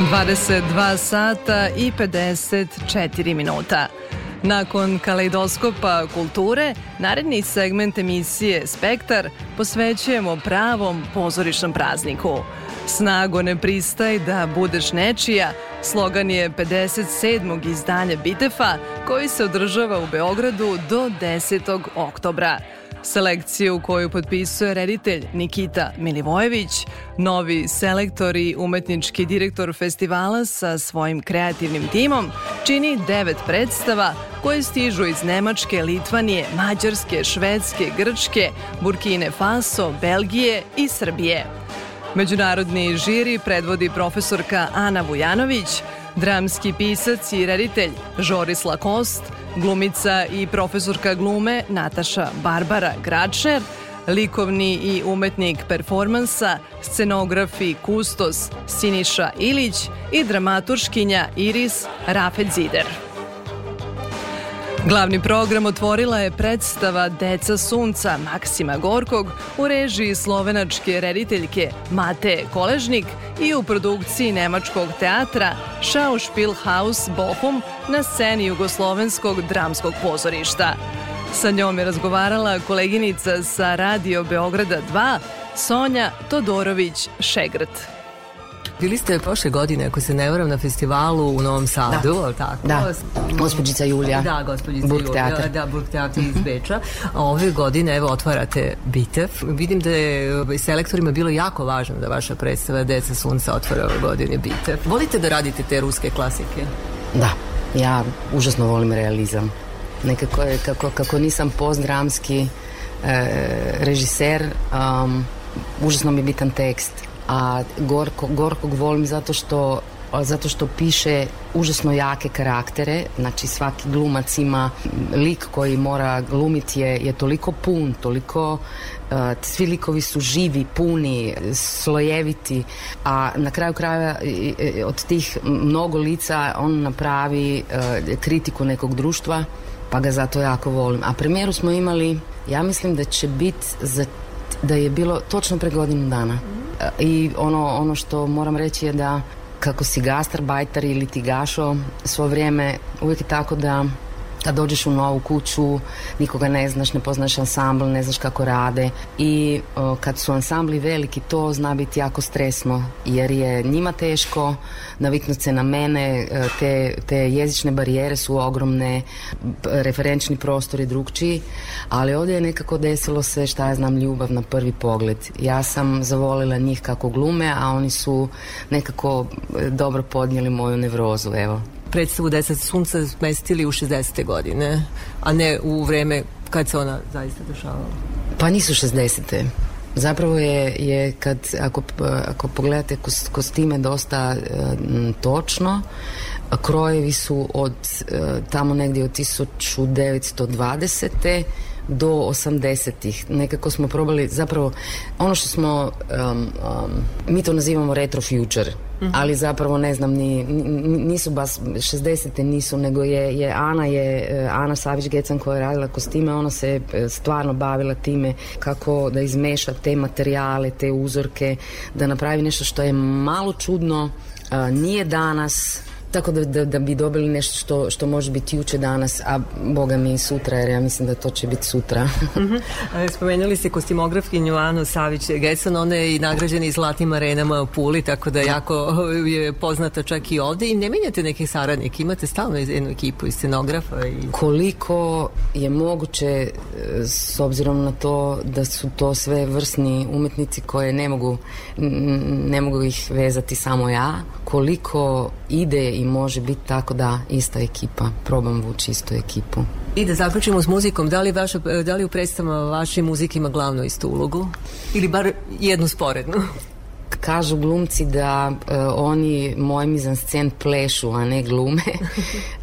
22 sata i 54 minuta. Nakon kaleidoskopa kulture, naredni segment emisije Spektar posvećujemo pravom pozorišnom prazniku. Snago ne pristaj da budeš nečija, slogan je 57. izdanja Bitefa koji se održava u Beogradu do 10. oktobra. Selekciju koju potpisuje reditelj Nikita Milivojević, novi selektor i umetnički direktor festivala sa svojim kreativnim timom, čini devet predstava koje stižu iz Nemačke, Litvanije, Mađarske, Švedske, Grčke, Burkine Faso, Belgije i Srbije. Međunarodni žiri predvodi profesorka Ana Vujanović, Dramski pisac i reditelj Žoris Lakost, glumica i profesorka glume Nataša Barbara Gračer, likovni i umetnik performansa, scenograf i kustos Siniša Ilić i dramaturškinja Iris Rafet Zider. Glavni program otvorila je predstava Deca sunca Maksima Gorkog u režiji slovenačke rediteljke Mate Koležnik i u produkciji nemačkog teatra Schauspielhaus Bochum na sceni Jugoslovenskog dramskog pozorišta. Sa njom je razgovarala koleginica sa Radio Beograda 2, Sonja Todorović-Šegrt. Bili ste prošle godine, ako se ne varam, na festivalu u Novom da. Sadu, da. tako? Da, gospođica Julija. Da, gospođica Burg Julija. Teatar. Da, Burg Teatar iz Beča. ove godine, evo, otvarate Bitev. Vidim da je ovaj, selektorima bilo jako važno da vaša predstava Deca sunca otvara ove godine Bitev. Volite da radite te ruske klasike? Da, ja užasno volim realizam. Nekako je, kako, kako nisam pozdramski e, eh, režiser, um, užasno mi bitan tekst a Gorko, Gorkog volim zato što zato što piše užasno jake karaktere, znači svaki glumac ima lik koji mora glumiti je, je toliko pun, toliko uh, svi likovi su živi, puni, slojeviti, a na kraju kraja od tih mnogo lica on napravi uh, kritiku nekog društva, pa ga zato jako volim. A premijeru smo imali, ja mislim da će biti za da je bilo točno pre godinu dana. I ono, ono što moram reći je da kako si bajtar ili ti gašo, svo vrijeme uvijek je tako da kad da dođeš u novu kuću, nikoga ne znaš, ne poznaš ansambl, ne znaš kako rade i o, kad su ansambli veliki, to zna biti jako stresno, jer je njima teško naviknut se na mene, e, te, te jezične barijere su ogromne, referenčni prostori drugčiji, ali ovdje je nekako desilo se, šta ja znam, ljubav na prvi pogled. Ja sam zavolila njih kako glume, a oni su nekako e, dobro podnijeli moju nevrozu, evo predstavu Deset da sunca smestili u 60. godine, a ne u vreme kad se ona zaista dešavala? Pa nisu 60. Zapravo je, je kad, ako, ako pogledate kostime dosta e, točno, krojevi su od e, tamo negdje od 1920 do 80-ih. Nekako smo probali, zapravo, ono što smo, um, um, mi to nazivamo retro future, mhm. ali zapravo ne znam, ni, nisu baš 60-te nisu, nego je, je Ana je, e, Ana Savić-Gecan koja je radila kostime, ona se e, stvarno bavila time kako da izmeša te materijale, te uzorke, da napravi nešto što je malo čudno, e, nije danas, Tako da, da, da bi dobili nešto što, što može biti juče danas, a boga mi i sutra, jer ja mislim da to će biti sutra. Mhm. Spomenuli ste kostimografkinju Anu Savić Gesan, ona je i nagrađena i zlatnim arenama u Puli, tako da jako je poznata čak i ovde. I ne menjate neke saradnike, imate stalno jednu ekipu i scenografa. I... Koliko je moguće, e, s obzirom na to da su to sve vrsni umetnici koje ne mogu, ne mogu ih vezati samo ja, koliko ide i može biti tako da ista ekipa, probam vući istu ekipu. I da zaključimo s muzikom, da li, vaša, da li u predstavama vaše muzike ima glavnu istu ulogu? Ili bar jednu sporednu? kažu glumci da uh, oni moj mizanscen plešu, a ne glume.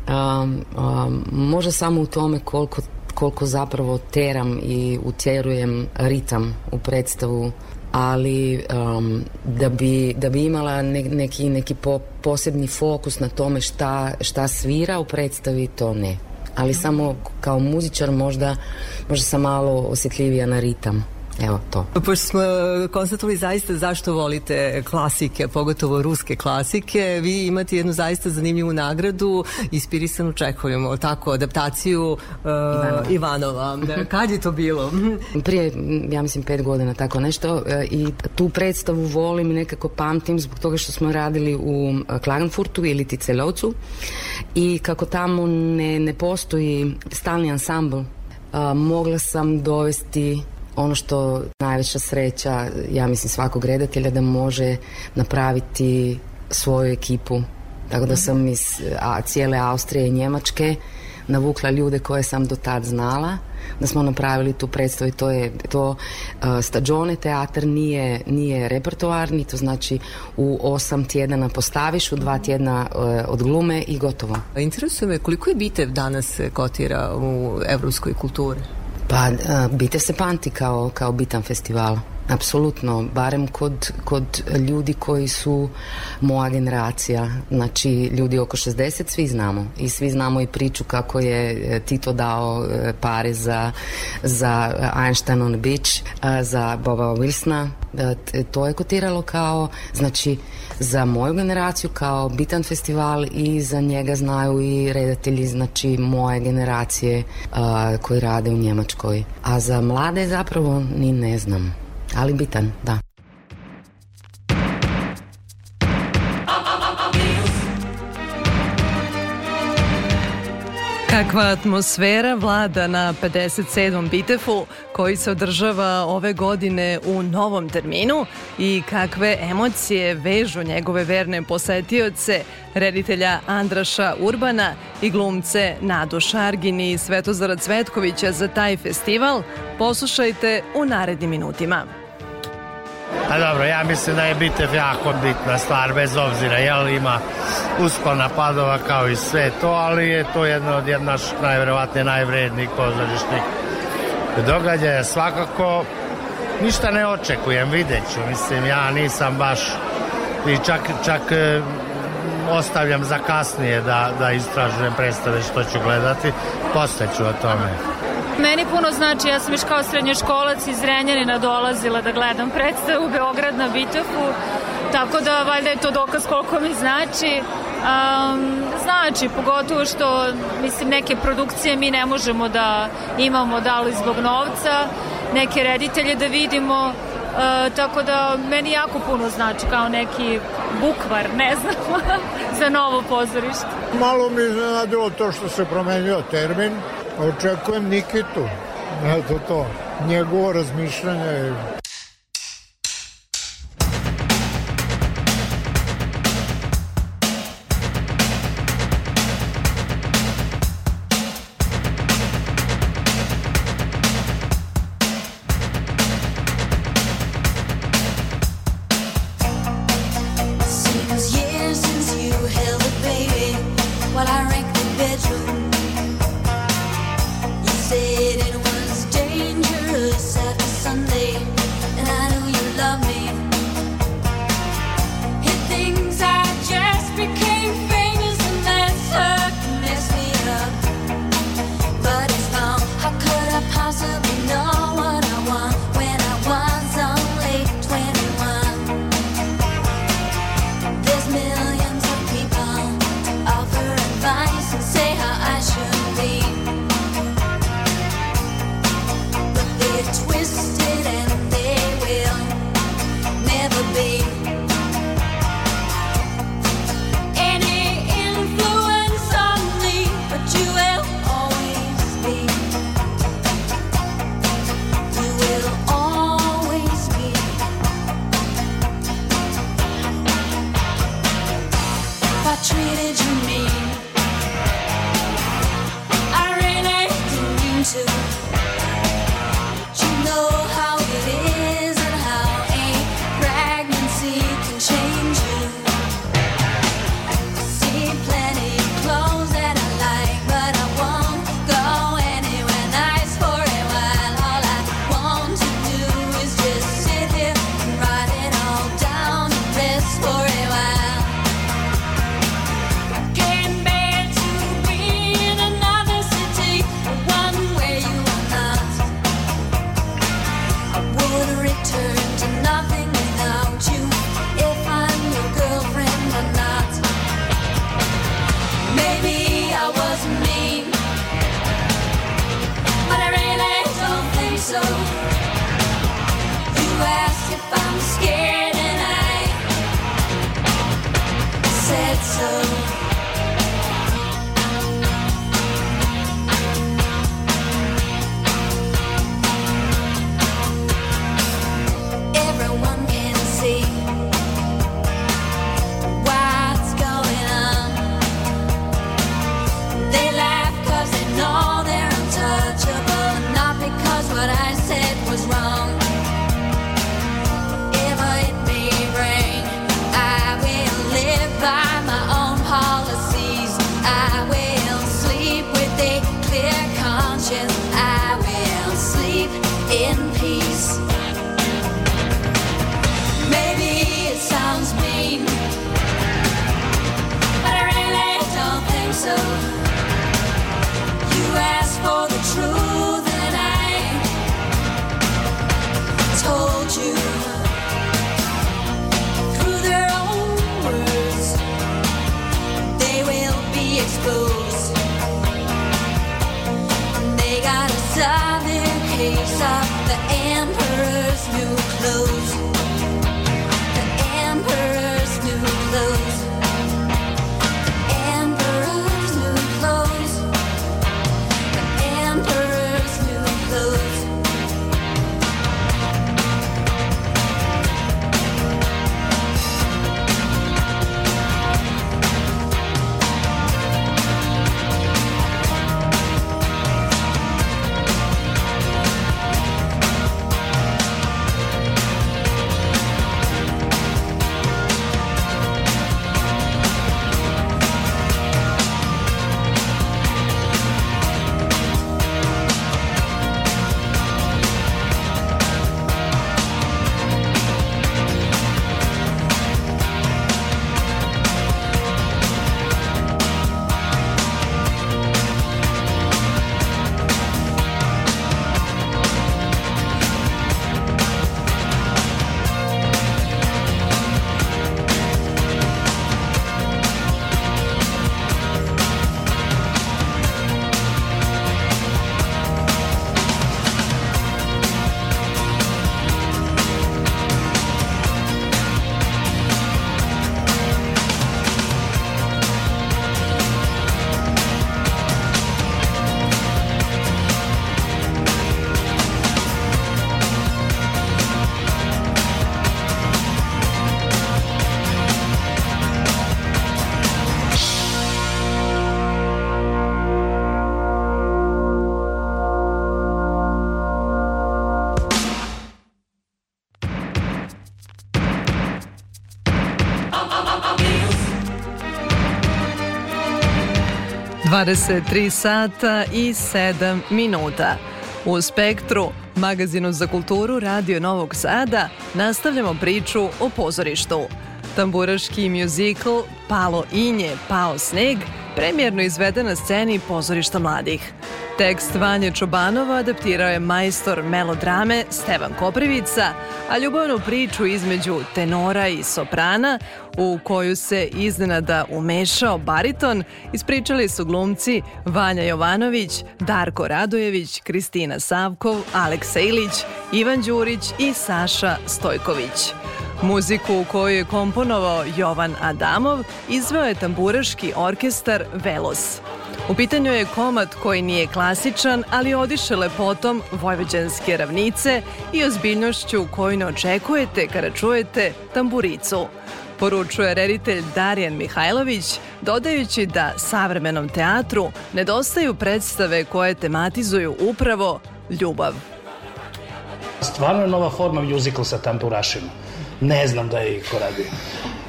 um, um, možda samo u tome koliko, koliko zapravo teram i utjerujem ritam u predstavu ali um, da, bi, da bi imala ne, neki, neki po, posebni fokus na tome šta, šta svira u predstavi, to ne. Ali mhm. samo kao muzičar možda, možda sam malo osjetljivija na ritam. Evo to. Pošto smo e, konstatovali zaista zašto volite klasike, pogotovo ruske klasike, vi imate jednu zaista zanimljivu nagradu inspirisanu Čehovim, tako, adaptaciju uh, Ivanova. Ivanova. Da, kad je to bilo? Prije, ja mislim, pet godina tako nešto e, i tu predstavu volim i nekako pamtim zbog toga što smo radili u Klagenfurtu ili Ticelovcu i kako tamo ne, ne postoji stalni ansambl Uh, mogla sam dovesti ono što najveća sreća, ja mislim svakog redatelja, da može napraviti svoju ekipu. Tako da mhm. sam iz a, cijele Austrije i Njemačke navukla ljude koje sam do tad znala da smo napravili tu predstavu i to je to uh, stađone teatar nije, nije repertoarni to znači u osam tjedana postaviš u dva mhm. tjedna uh, od glume i gotovo. Interesuje me koliko je bitev danas eh, kotira u evropskoj kulturi? Pa, Bitev se pamti kao, kao bitan festivala. Apsolutno, barem kod, kod ljudi koji su moja generacija, znači ljudi oko 60, svi znamo i svi znamo i priču kako je e, Tito dao e, pare za, za Einstein on the Beach, e, za Boba Wilsona, to je kotiralo kao, znači za moju generaciju kao bitan festival i za njega znaju i redatelji, znači moje generacije koji rade u Njemačkoj. A za mlade zapravo ni ne znam ali bitan, da. Kakva atmosfera vlada na 57. Bitefu koji se održava ove godine u novom terminu i kakve emocije vežu njegove verne posetioce, reditelja Andraša Urbana i glumce Nadu Šargin i Svetozara Cvetkovića za taj festival, poslušajte u narednim minutima. Pa dobro, ja mislim da je bitev jako bitna stvar, bez obzira, jel ima uspona padova kao i sve to, ali je to jedno od jedna naš najverovatnije najvrednijih pozorišnih događaja. Svakako, ništa ne očekujem, vidjet ću, mislim, ja nisam baš i čak, čak e, ostavljam za kasnije da, da istražujem predstave što ću gledati, posle o tome. Meni puno znači, ja sam još kao srednjoškolac iz Renjanina dolazila da gledam predstavu Beograd na Bitofu, tako da valjda je to dokaz koliko mi znači. Um, znači, pogotovo što mislim neke produkcije mi ne možemo da imamo da li zbog novca, neke reditelje da vidimo, E, tako da meni jako puno znači kao neki bukvar, ne znam, za novo pozorište. Malo mi je iznenadilo to što se promenio termin, Očekujem Nikitu. Eto to. Njegovo razmišljanje je 23 sata i 7 minuta. U Spektru, magazinu za kulturu Radio Novog Sada, nastavljamo priču o pozorištu. Tamburaški mjuzikl Palo inje, pao sneg – premjerno izvede na sceni pozorišta mladih. Tekst Vanje Čobanova adaptirao je majstor melodrame Stevan Koprivica, a ljubavnu priču između tenora i soprana, u koju se iznenada umešao bariton, ispričali su glumci Vanja Jovanović, Darko Radojević, Kristina Savkov, Aleksa Ilić, Ivan Đurić i Saša Stojković. Muziku koju je komponovao Jovan Adamov izveo je tamburaški orkestar Velos. U pitanju je komad koji nije klasičan, ali odiše lepotom vojvođanske ravnice i ozbiljnošću koju ne očekujete kada čujete tamburicu. Poručuje reditelj Darijan Mihajlović, dodajući da savremenom teatru nedostaju predstave koje tematizuju upravo ljubav. Stvarno je nova forma musical sa tamburašima Ne znam da je Iko radio.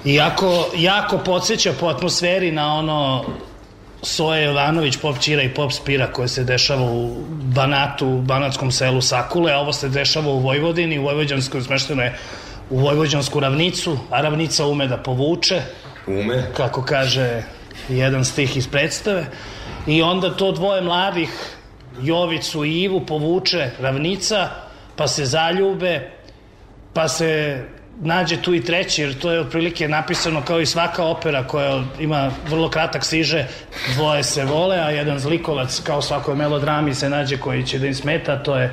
Iako, jako podsjeća po atmosferi na ono Soja Jovanović, Pop Čira i Pop Spira koje se dešava u Banatu, u Banatskom selu Sakule, a ovo se dešava u Vojvodini, u Vojvođanskoj smešteno je u Vojvođansku ravnicu, a ravnica ume da povuče. Ume. Kako kaže jedan stih iz predstave. I onda to dvoje mladih, Jovicu i Ivu, povuče ravnica, pa se zaljube, pa se nađe tu i treći, jer to je otprilike napisano kao i svaka opera koja ima vrlo kratak siže, dvoje se vole, a jedan zlikovac kao svakoj melodrami se nađe koji će da im smeta, to je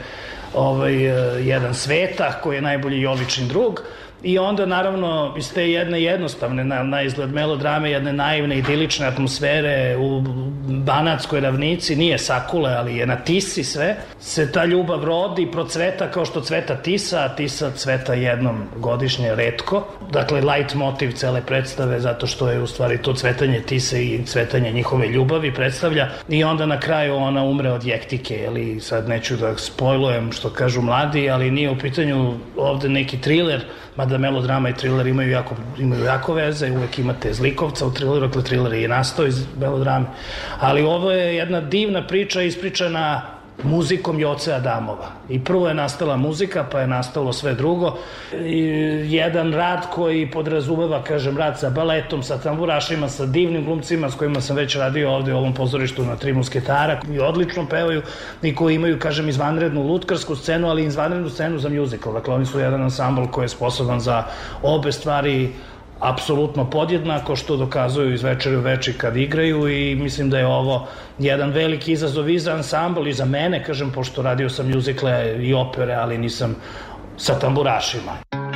ovaj, eh, jedan sveta koji je najbolji Jovičin drug, I onda naravno iz te jedne jednostavne na, na izgled melodrame, jedne naivne idilične atmosfere u Banatskoj ravnici, nije Sakule, ali je na Tisi sve, se ta ljubav rodi, procveta kao što cveta Tisa, a Tisa cveta jednom godišnje, redko. Dakle, light motiv cele predstave, zato što je u stvari to cvetanje Tise i cvetanje njihove ljubavi predstavlja. I onda na kraju ona umre od jektike, ali sad neću da spojlujem što kažu mladi, ali nije u pitanju ovde neki thriller, ma mada melodrama i thriller imaju jako, imaju jako veze, uvek imate zlikovca u thrilleru, dakle thriller je nastao iz melodrame, ali ovo je jedna divna priča ispričana muzikom Joce Adamova. I prvo je nastala muzika, pa je nastalo sve drugo. I, jedan rad koji podrazumeva, kažem, rad sa baletom, sa tamburašima, sa divnim glumcima s kojima sam već radio ovde u ovom pozorištu na tri musketara, koji odlično pevaju i koji imaju, kažem, izvanrednu lutkarsku scenu, ali i izvanrednu scenu za musical. Dakle, oni su jedan ansambl koji je sposoban za obe stvari apsolutno podjednako što dokazuju iz večeri u večer kad igraju i mislim da je ovo jedan veliki izazov i za ansambl i za mene, kažem, pošto radio sam mjuzikle i opere, ali nisam sa tamburašima.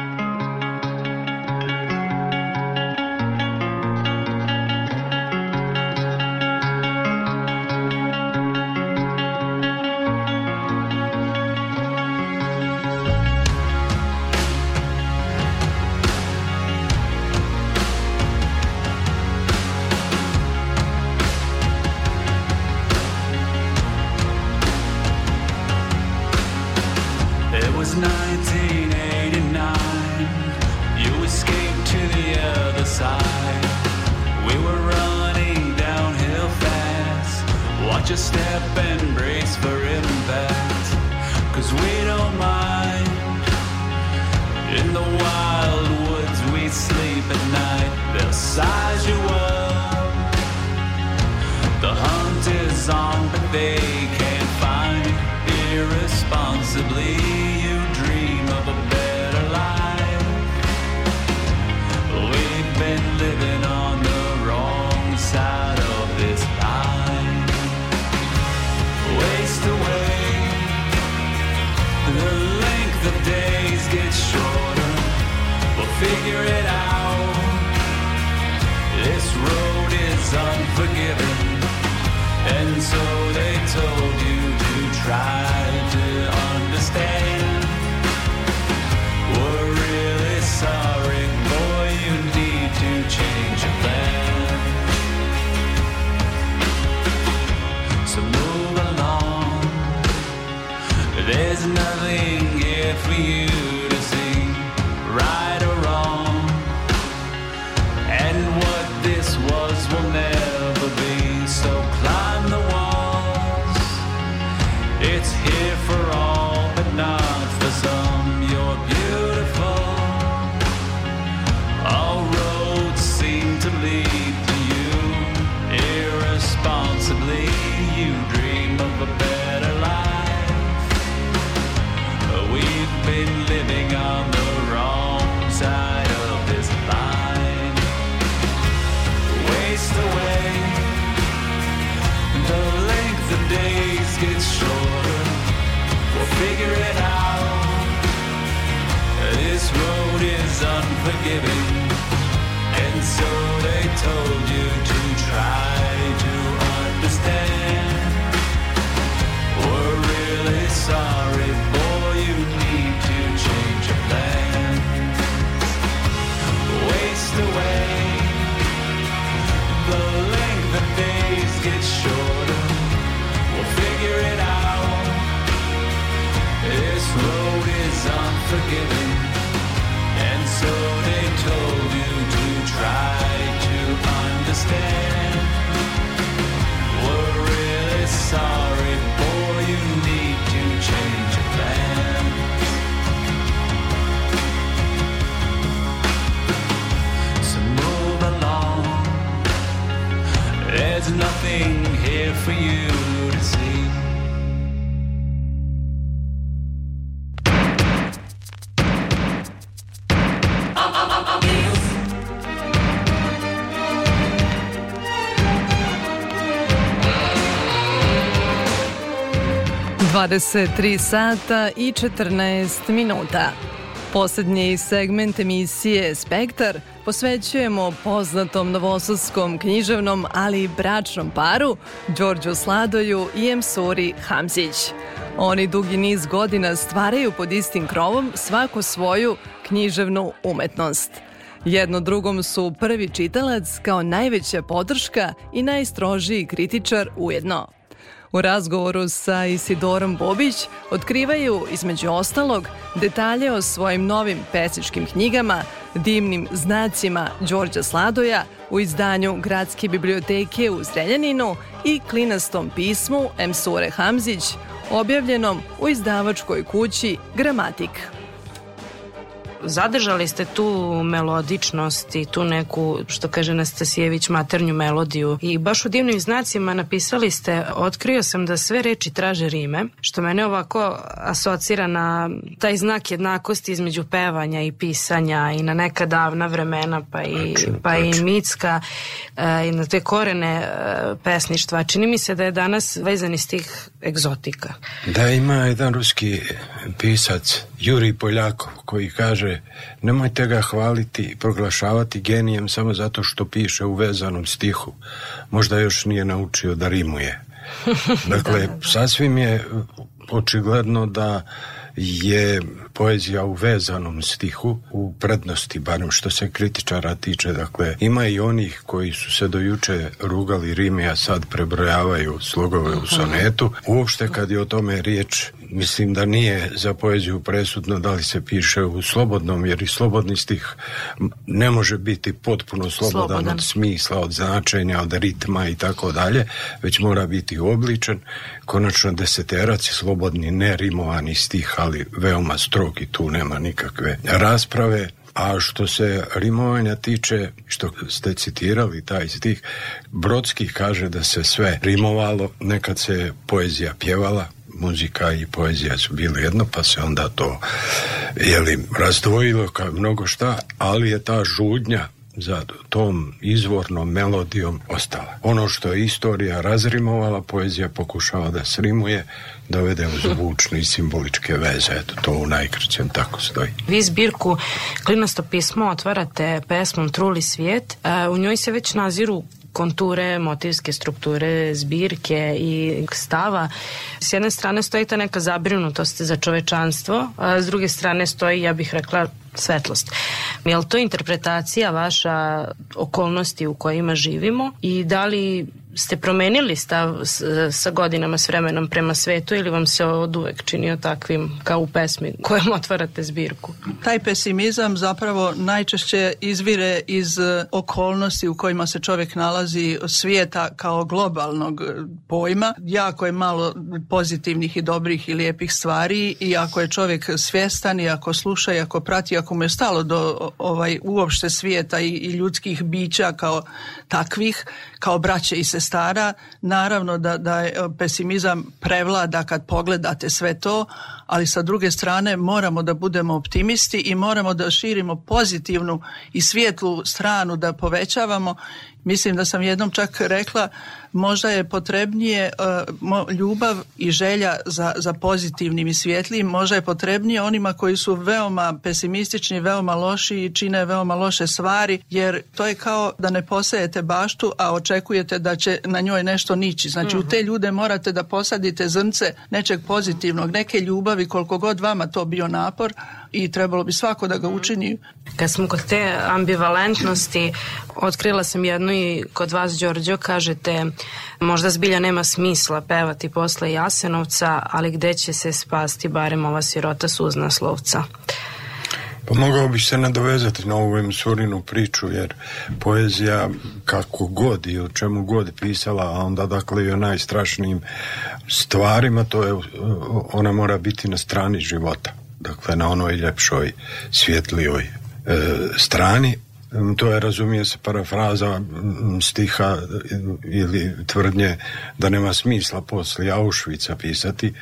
for you. figure it out. This road is unforgiving, and so they told you. forgiven. And so they told you to try to understand. We're really sorry, boy, you need to change your plans. So move along, there's nothing here for you. 23 sata i 14 minuta. Poslednji segment emisije Spektar posvećujemo poznatom novosadskom književnom, ali i bračnom paru, Đorđu Sladoju i Emsuri Hamzić. Oni dugi niz godina stvaraju pod istim krovom svaku svoju književnu umetnost. Jedno drugom su prvi čitalac kao najveća podrška i najstrožiji kritičar ujedno. U razgovoru sa Isidorom Bobić otkrivaju, između ostalog, detalje o svojim novim pesničkim knjigama, Dimnim znacima Đorđa Sladoja u izdanju Gradske biblioteke u Zrenjaninu i klinastom pismu Emsure Hamzić objavljenom u izdavačkoj kući Gramatik zadržali ste tu melodičnost i tu neku, što kaže Nastasijević, maternju melodiju i baš u divnim znacima napisali ste otkrio sam da sve reči traže rime, što mene ovako asocira na taj znak jednakosti između pevanja i pisanja i na neka davna vremena pa i, pa i mitska eh, i na te korene eh, pesništva. Čini mi se da je danas vezan iz tih egzotika. Da, ima jedan ruski pisac, Juri Poljakov, koji kaže Bože, nemojte ga hvaliti i proglašavati genijem samo zato što piše u vezanom stihu. Možda još nije naučio da rimuje. Dakle, da, da, da. sasvim je očigledno da je poezija u vezanom stihu u prednosti, barem što se kritičara tiče. Dakle, ima i onih koji su se do juče rugali Rimi, a sad prebrojavaju slogove u sonetu. Uopšte kad je o tome riječ, mislim da nije za poeziju presudno da li se piše u slobodnom, jer i slobodni stih ne može biti potpuno slobodan, slobodan. od smisla, od značenja, od ritma i tako dalje, već mora biti obličen konačno deseterac slobodni, ne rimovani stih, ali veoma strog i tu nema nikakve rasprave. A što se rimovanja tiče, što ste citirali taj stih, Brodski kaže da se sve rimovalo, nekad se poezija pjevala, muzika i poezija su bili jedno, pa se onda to je li, razdvojilo kao mnogo šta, ali je ta žudnja za tom izvornom melodijom ostala. Ono što je istorija razrimovala, poezija pokušava da srimuje, dovede u zvučne i simboličke veze. Eto, to u najkraćem tako stoji. Vi zbirku Klinasto pismo otvarate pesmom Truli svijet. E, u njoj se već naziru konture, motivske strukture, zbirke i stava. S jedne strane stoji ta neka zabrinutost za čovečanstvo, a s druge strane stoji, ja bih rekla, svetlost. Je li to interpretacija vaša okolnosti u kojima živimo i da li ste promenili stav sa godinama s vremenom prema svetu ili vam se od uvek činio takvim kao u pesmi kojom otvarate zbirku? Taj pesimizam zapravo najčešće izvire iz e, okolnosti u kojima se čovjek nalazi svijeta kao globalnog e, pojma. Jako je malo pozitivnih i dobrih i lijepih stvari i ako je čovjek svjestan i ako sluša i ako prati, ako mu je stalo do ovaj, uopšte svijeta i, i ljudskih bića kao takvih, kao braće i se stara, naravno da, da je pesimizam prevlada kad pogledate sve to, ali sa druge strane moramo da budemo optimisti i moramo da širimo pozitivnu i svijetlu stranu da povećavamo Mislim da sam jednom čak rekla možda je potrebnije e, ljubav i želja za, za pozitivnim i svjetlijim, možda je potrebnije onima koji su veoma pesimistični, veoma loši i čine veoma loše stvari, jer to je kao da ne posejete baštu, a očekujete da će na njoj nešto nići. Znači u mhm. te ljude morate da posadite zrnce nečeg pozitivnog, neke ljubavi koliko god vama to bio napor, i trebalo bi svako da ga mhm. učini. Kad smo kod te ambivalentnosti, otkrila sam jednu i kod vas, Đorđo, kažete možda zbilja nema smisla pevati posle Jasenovca, ali gde će se spasti barem ova sirota suznaslovca? Pa mogao bih se nadovezati na ovu Emsurinu priču, jer poezija kako god i o čemu god pisala, a onda dakle i o najstrašnijim stvarima, to je, ona mora biti na strani života dakle na onoj ljepšoj, svjetlijoj e, strani. Mm, to je, razumije se, parafraza mm, stiha e, ili tvrdnje da nema smisla poslije Auschwitza pisati,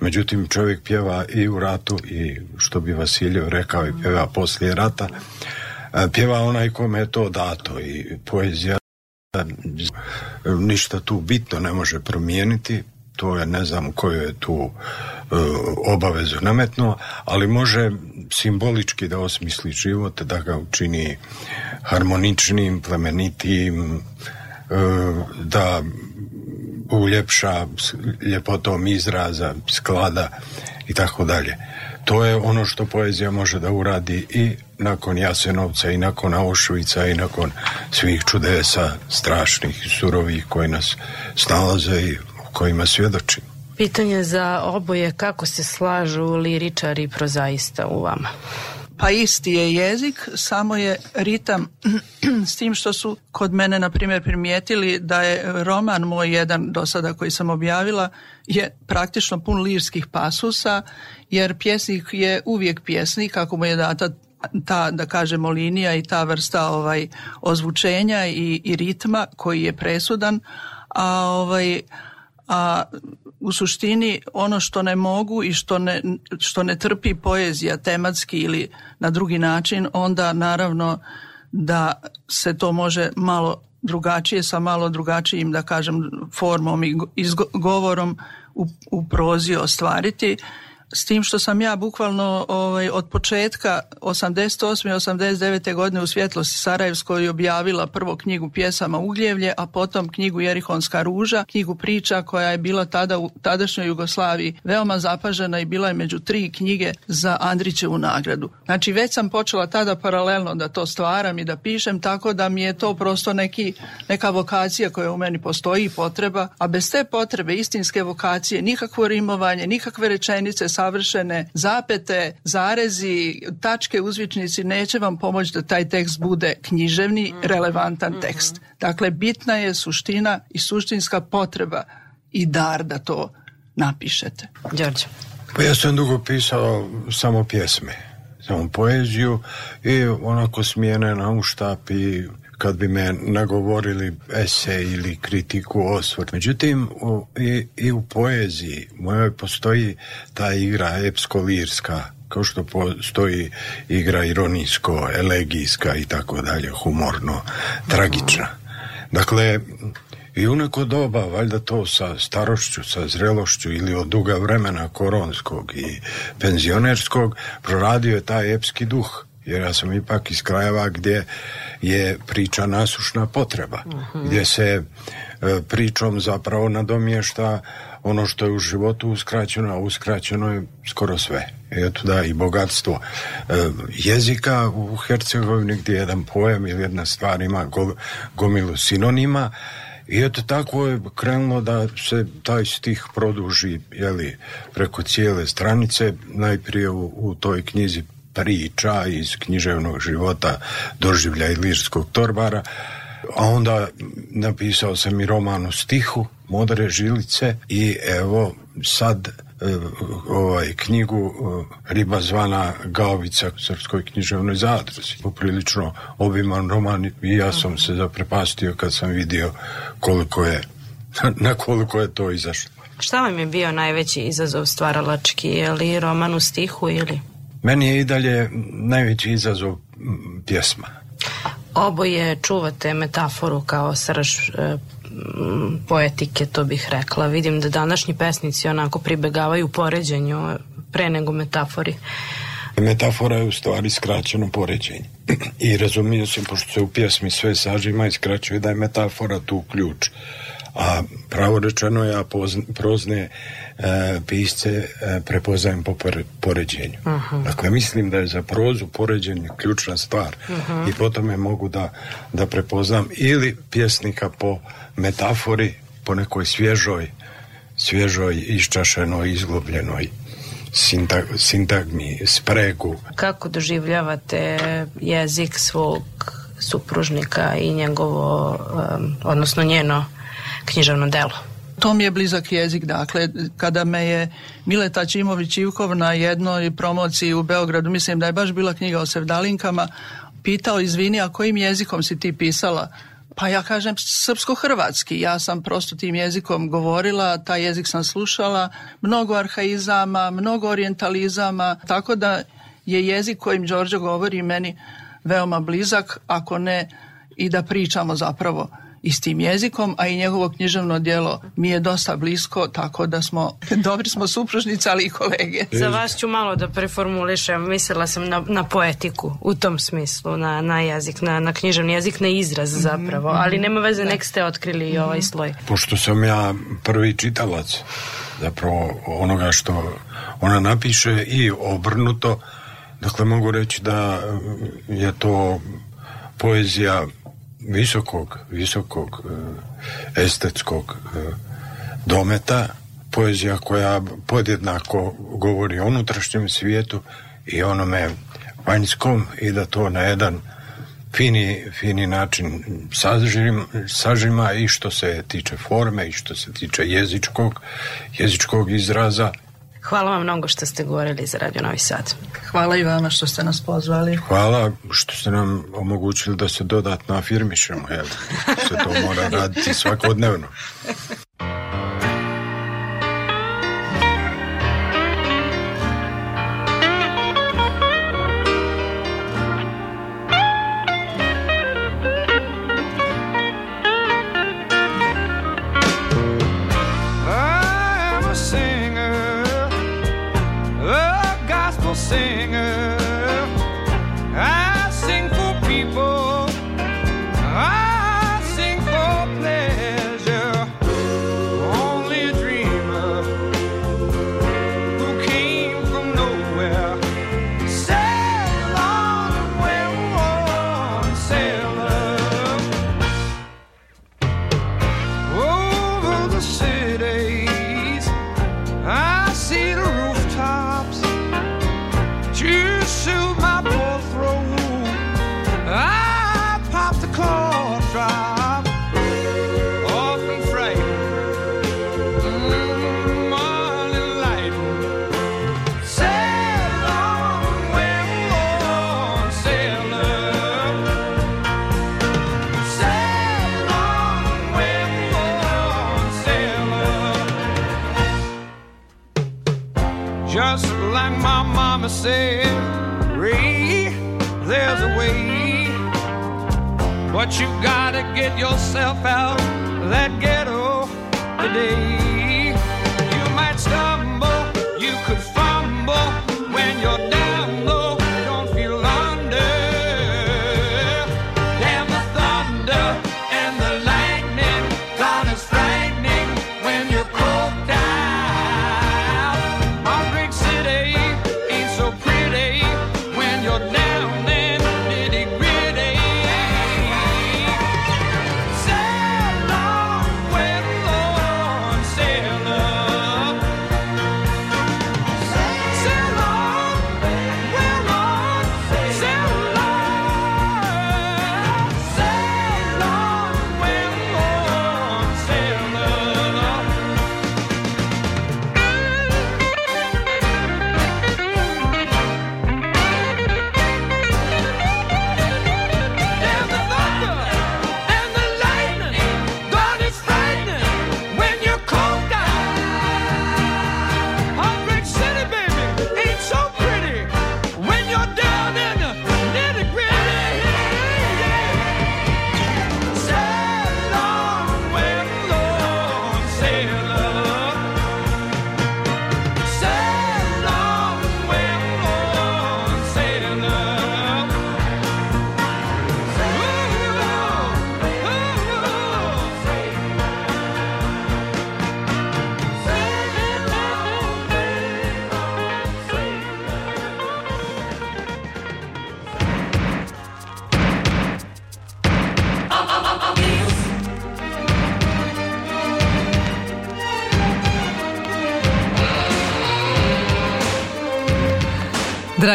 međutim čovjek pjeva i u ratu i što bi Vasiljev rekao i pjeva poslije rata, e, pjeva onaj kome je to dato i poezija e, ništa tu bitno ne može promijeniti to je ne znam koju je tu e, obavezu nametno, ali može simbolički da osmisli život, da ga učini harmoničnim, plemenitijim, e, da uljepša ljepotom izraza, sklada i tako dalje. To je ono što poezija može da uradi i nakon Jasenovca i nakon Auschwitza i nakon svih čudesa strašnih i surovih koji nas snalaze i kojima svjedočimo. Pitanje za oboje kako se slažu liričari i prozaista u vama? Pa isti je jezik, samo je ritam s tim što su kod mene na primjer primijetili da je roman moj jedan do sada koji sam objavila je praktično pun lirskih pasusa jer pjesnik je uvijek pjesnik kako mu je data ta da kažemo linija i ta vrsta ovaj ozvučenja i, i ritma koji je presudan a ovaj a u suštini ono što ne mogu i što ne, što ne trpi poezija tematski ili na drugi način, onda naravno da se to može malo drugačije sa malo drugačijim da kažem formom i govorom u, u prozi ostvariti s tim što sam ja bukvalno ovaj, od početka 88. i 89. godine u Svjetlosti Sarajevskoj objavila prvo knjigu pjesama Ugljevlje, a potom knjigu Jerihonska ruža, knjigu priča koja je bila tada u tadašnjoj Jugoslaviji veoma zapažena i bila je među tri knjige za Andrićevu nagradu. Znači već sam počela tada paralelno da to stvaram i da pišem, tako da mi je to prosto neki, neka vokacija koja u meni postoji i potreba, a bez te potrebe istinske vokacije nikakvo rimovanje, nikakve rečenice, savršene zapete, zarezi, tačke, uzvičnici neće vam pomoći da taj tekst bude književni, mhm. relevantan mhm. tekst. Dakle, bitna je suština i suštinska potreba i dar da to napišete. Đorđe. Pa ja sam dugo pisao samo pjesme, samo poeziju i onako smijene na uštap i kad bi me nagovorili esej ili kritiku osvrt. Međutim, u, i, i u poeziji mojoj postoji ta igra epskolirska, kao što postoji igra ironisko, elegijska i tako dalje, humorno, tragična. Dakle, i u neko doba, valjda to sa starošću, sa zrelošću ili od duga vremena koronskog i penzionerskog, proradio je taj epski duh jer ja sam ipak iz krajeva gdje je priča nasušna potreba, uh mhm. -huh. gdje se e, pričom zapravo nadomješta ono što je u životu uskraćeno, a uskraćeno je skoro sve. Eto da, i bogatstvo e, jezika u Hercegovini gdje jedan pojem ili jedna stvar ima go, gomilu sinonima i eto tako je krenulo da se taj stih produži jeli, preko cijele stranice, najprije u, u toj knjizi priča iz književnog života doživlja ilirskog torbara, a onda napisao sam i roman u stihu Modre žilice i evo sad e, ovaj knjigu e, Riba zvana Gaovica u Srpskoj književnoj zadruzi. Poprilično obiman roman i ja sam se zaprepastio kad sam vidio koliko je na koliko je to izašlo. Šta vam je bio najveći izazov stvaralački? Je li roman u stihu ili? Meni je i dalje najveći izazov pjesma. Oboje čuvate metaforu kao srž e, poetike, to bih rekla. Vidim da današnji pesnici onako pribegavaju poređenju e, pre nego metafori. Metafora je u stvari skraćeno poređenje. I razumio sam, pošto se u pjesmi sve sažima i skraćuje da je metafora tu ključ. Uh, a pravo rečeno ja pozne, prozne e, pisce e, prepoznajem po poređenju. Uh -huh. Dakle, mislim da je za prozu poređenje ključna stvar uh i potom je mogu da, da prepoznam ili pjesnika po metafori, po nekoj svježoj, svježoj, iščašenoj, izglobljenoj sintag, sintagmi, spregu. Kako doživljavate jezik svog supružnika i njegovo, um, odnosno njeno književno delo. To mi je blizak jezik, dakle, kada me je Mileta Tačimović Ivkov na jednoj promociji u Beogradu, mislim da je baš bila knjiga o sevdalinkama, pitao, izvini, a kojim jezikom si ti pisala? Pa ja kažem srpsko-hrvatski, ja sam prosto tim jezikom govorila, taj jezik sam slušala, mnogo arhaizama, mnogo orientalizama, tako da je jezik kojim Đorđe govori meni veoma blizak, ako ne i da pričamo zapravo istim jezikom, a i njegovo književno djelo mi je dosta blisko, tako da smo, dobri smo supružnici, ali i kolege. Za vas ću malo da preformulišem, mislila sam na, na poetiku u tom smislu, na, na jezik, na, na književni jezik, na izraz mhm. zapravo, ali nema veze, da. nek ste otkrili i ovaj sloj. Pošto sam ja prvi čitalac zapravo onoga što ona napiše i obrnuto, dakle mogu reći da je to poezija visokog, visokog e, estetskog e, dometa, poezija koja podjednako govori o unutrašnjem svijetu i onome vanjskom i da to na jedan fini, fini način sažim, sažima i što se tiče forme i što se tiče jezičkog, jezičkog izraza Hvala vam mnogo što ste govorili za Radio Novi Sad. Hvala i vama što ste nas pozvali. Hvala što ste nam omogućili da se dodatno afirmišemo, jel? Da se to mora raditi svakodnevno.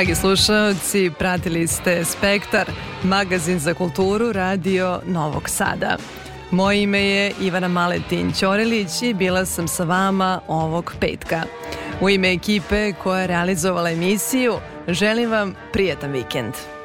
Dragi slušalci, pratili ste Spektar, magazin za kulturu Radio Novog Sada. Moje ime je Ivana Maletin Ćorilić i bila sam sa vama ovog petka. U ime ekipe koja je realizovala emisiju, želim vam prijetan vikend.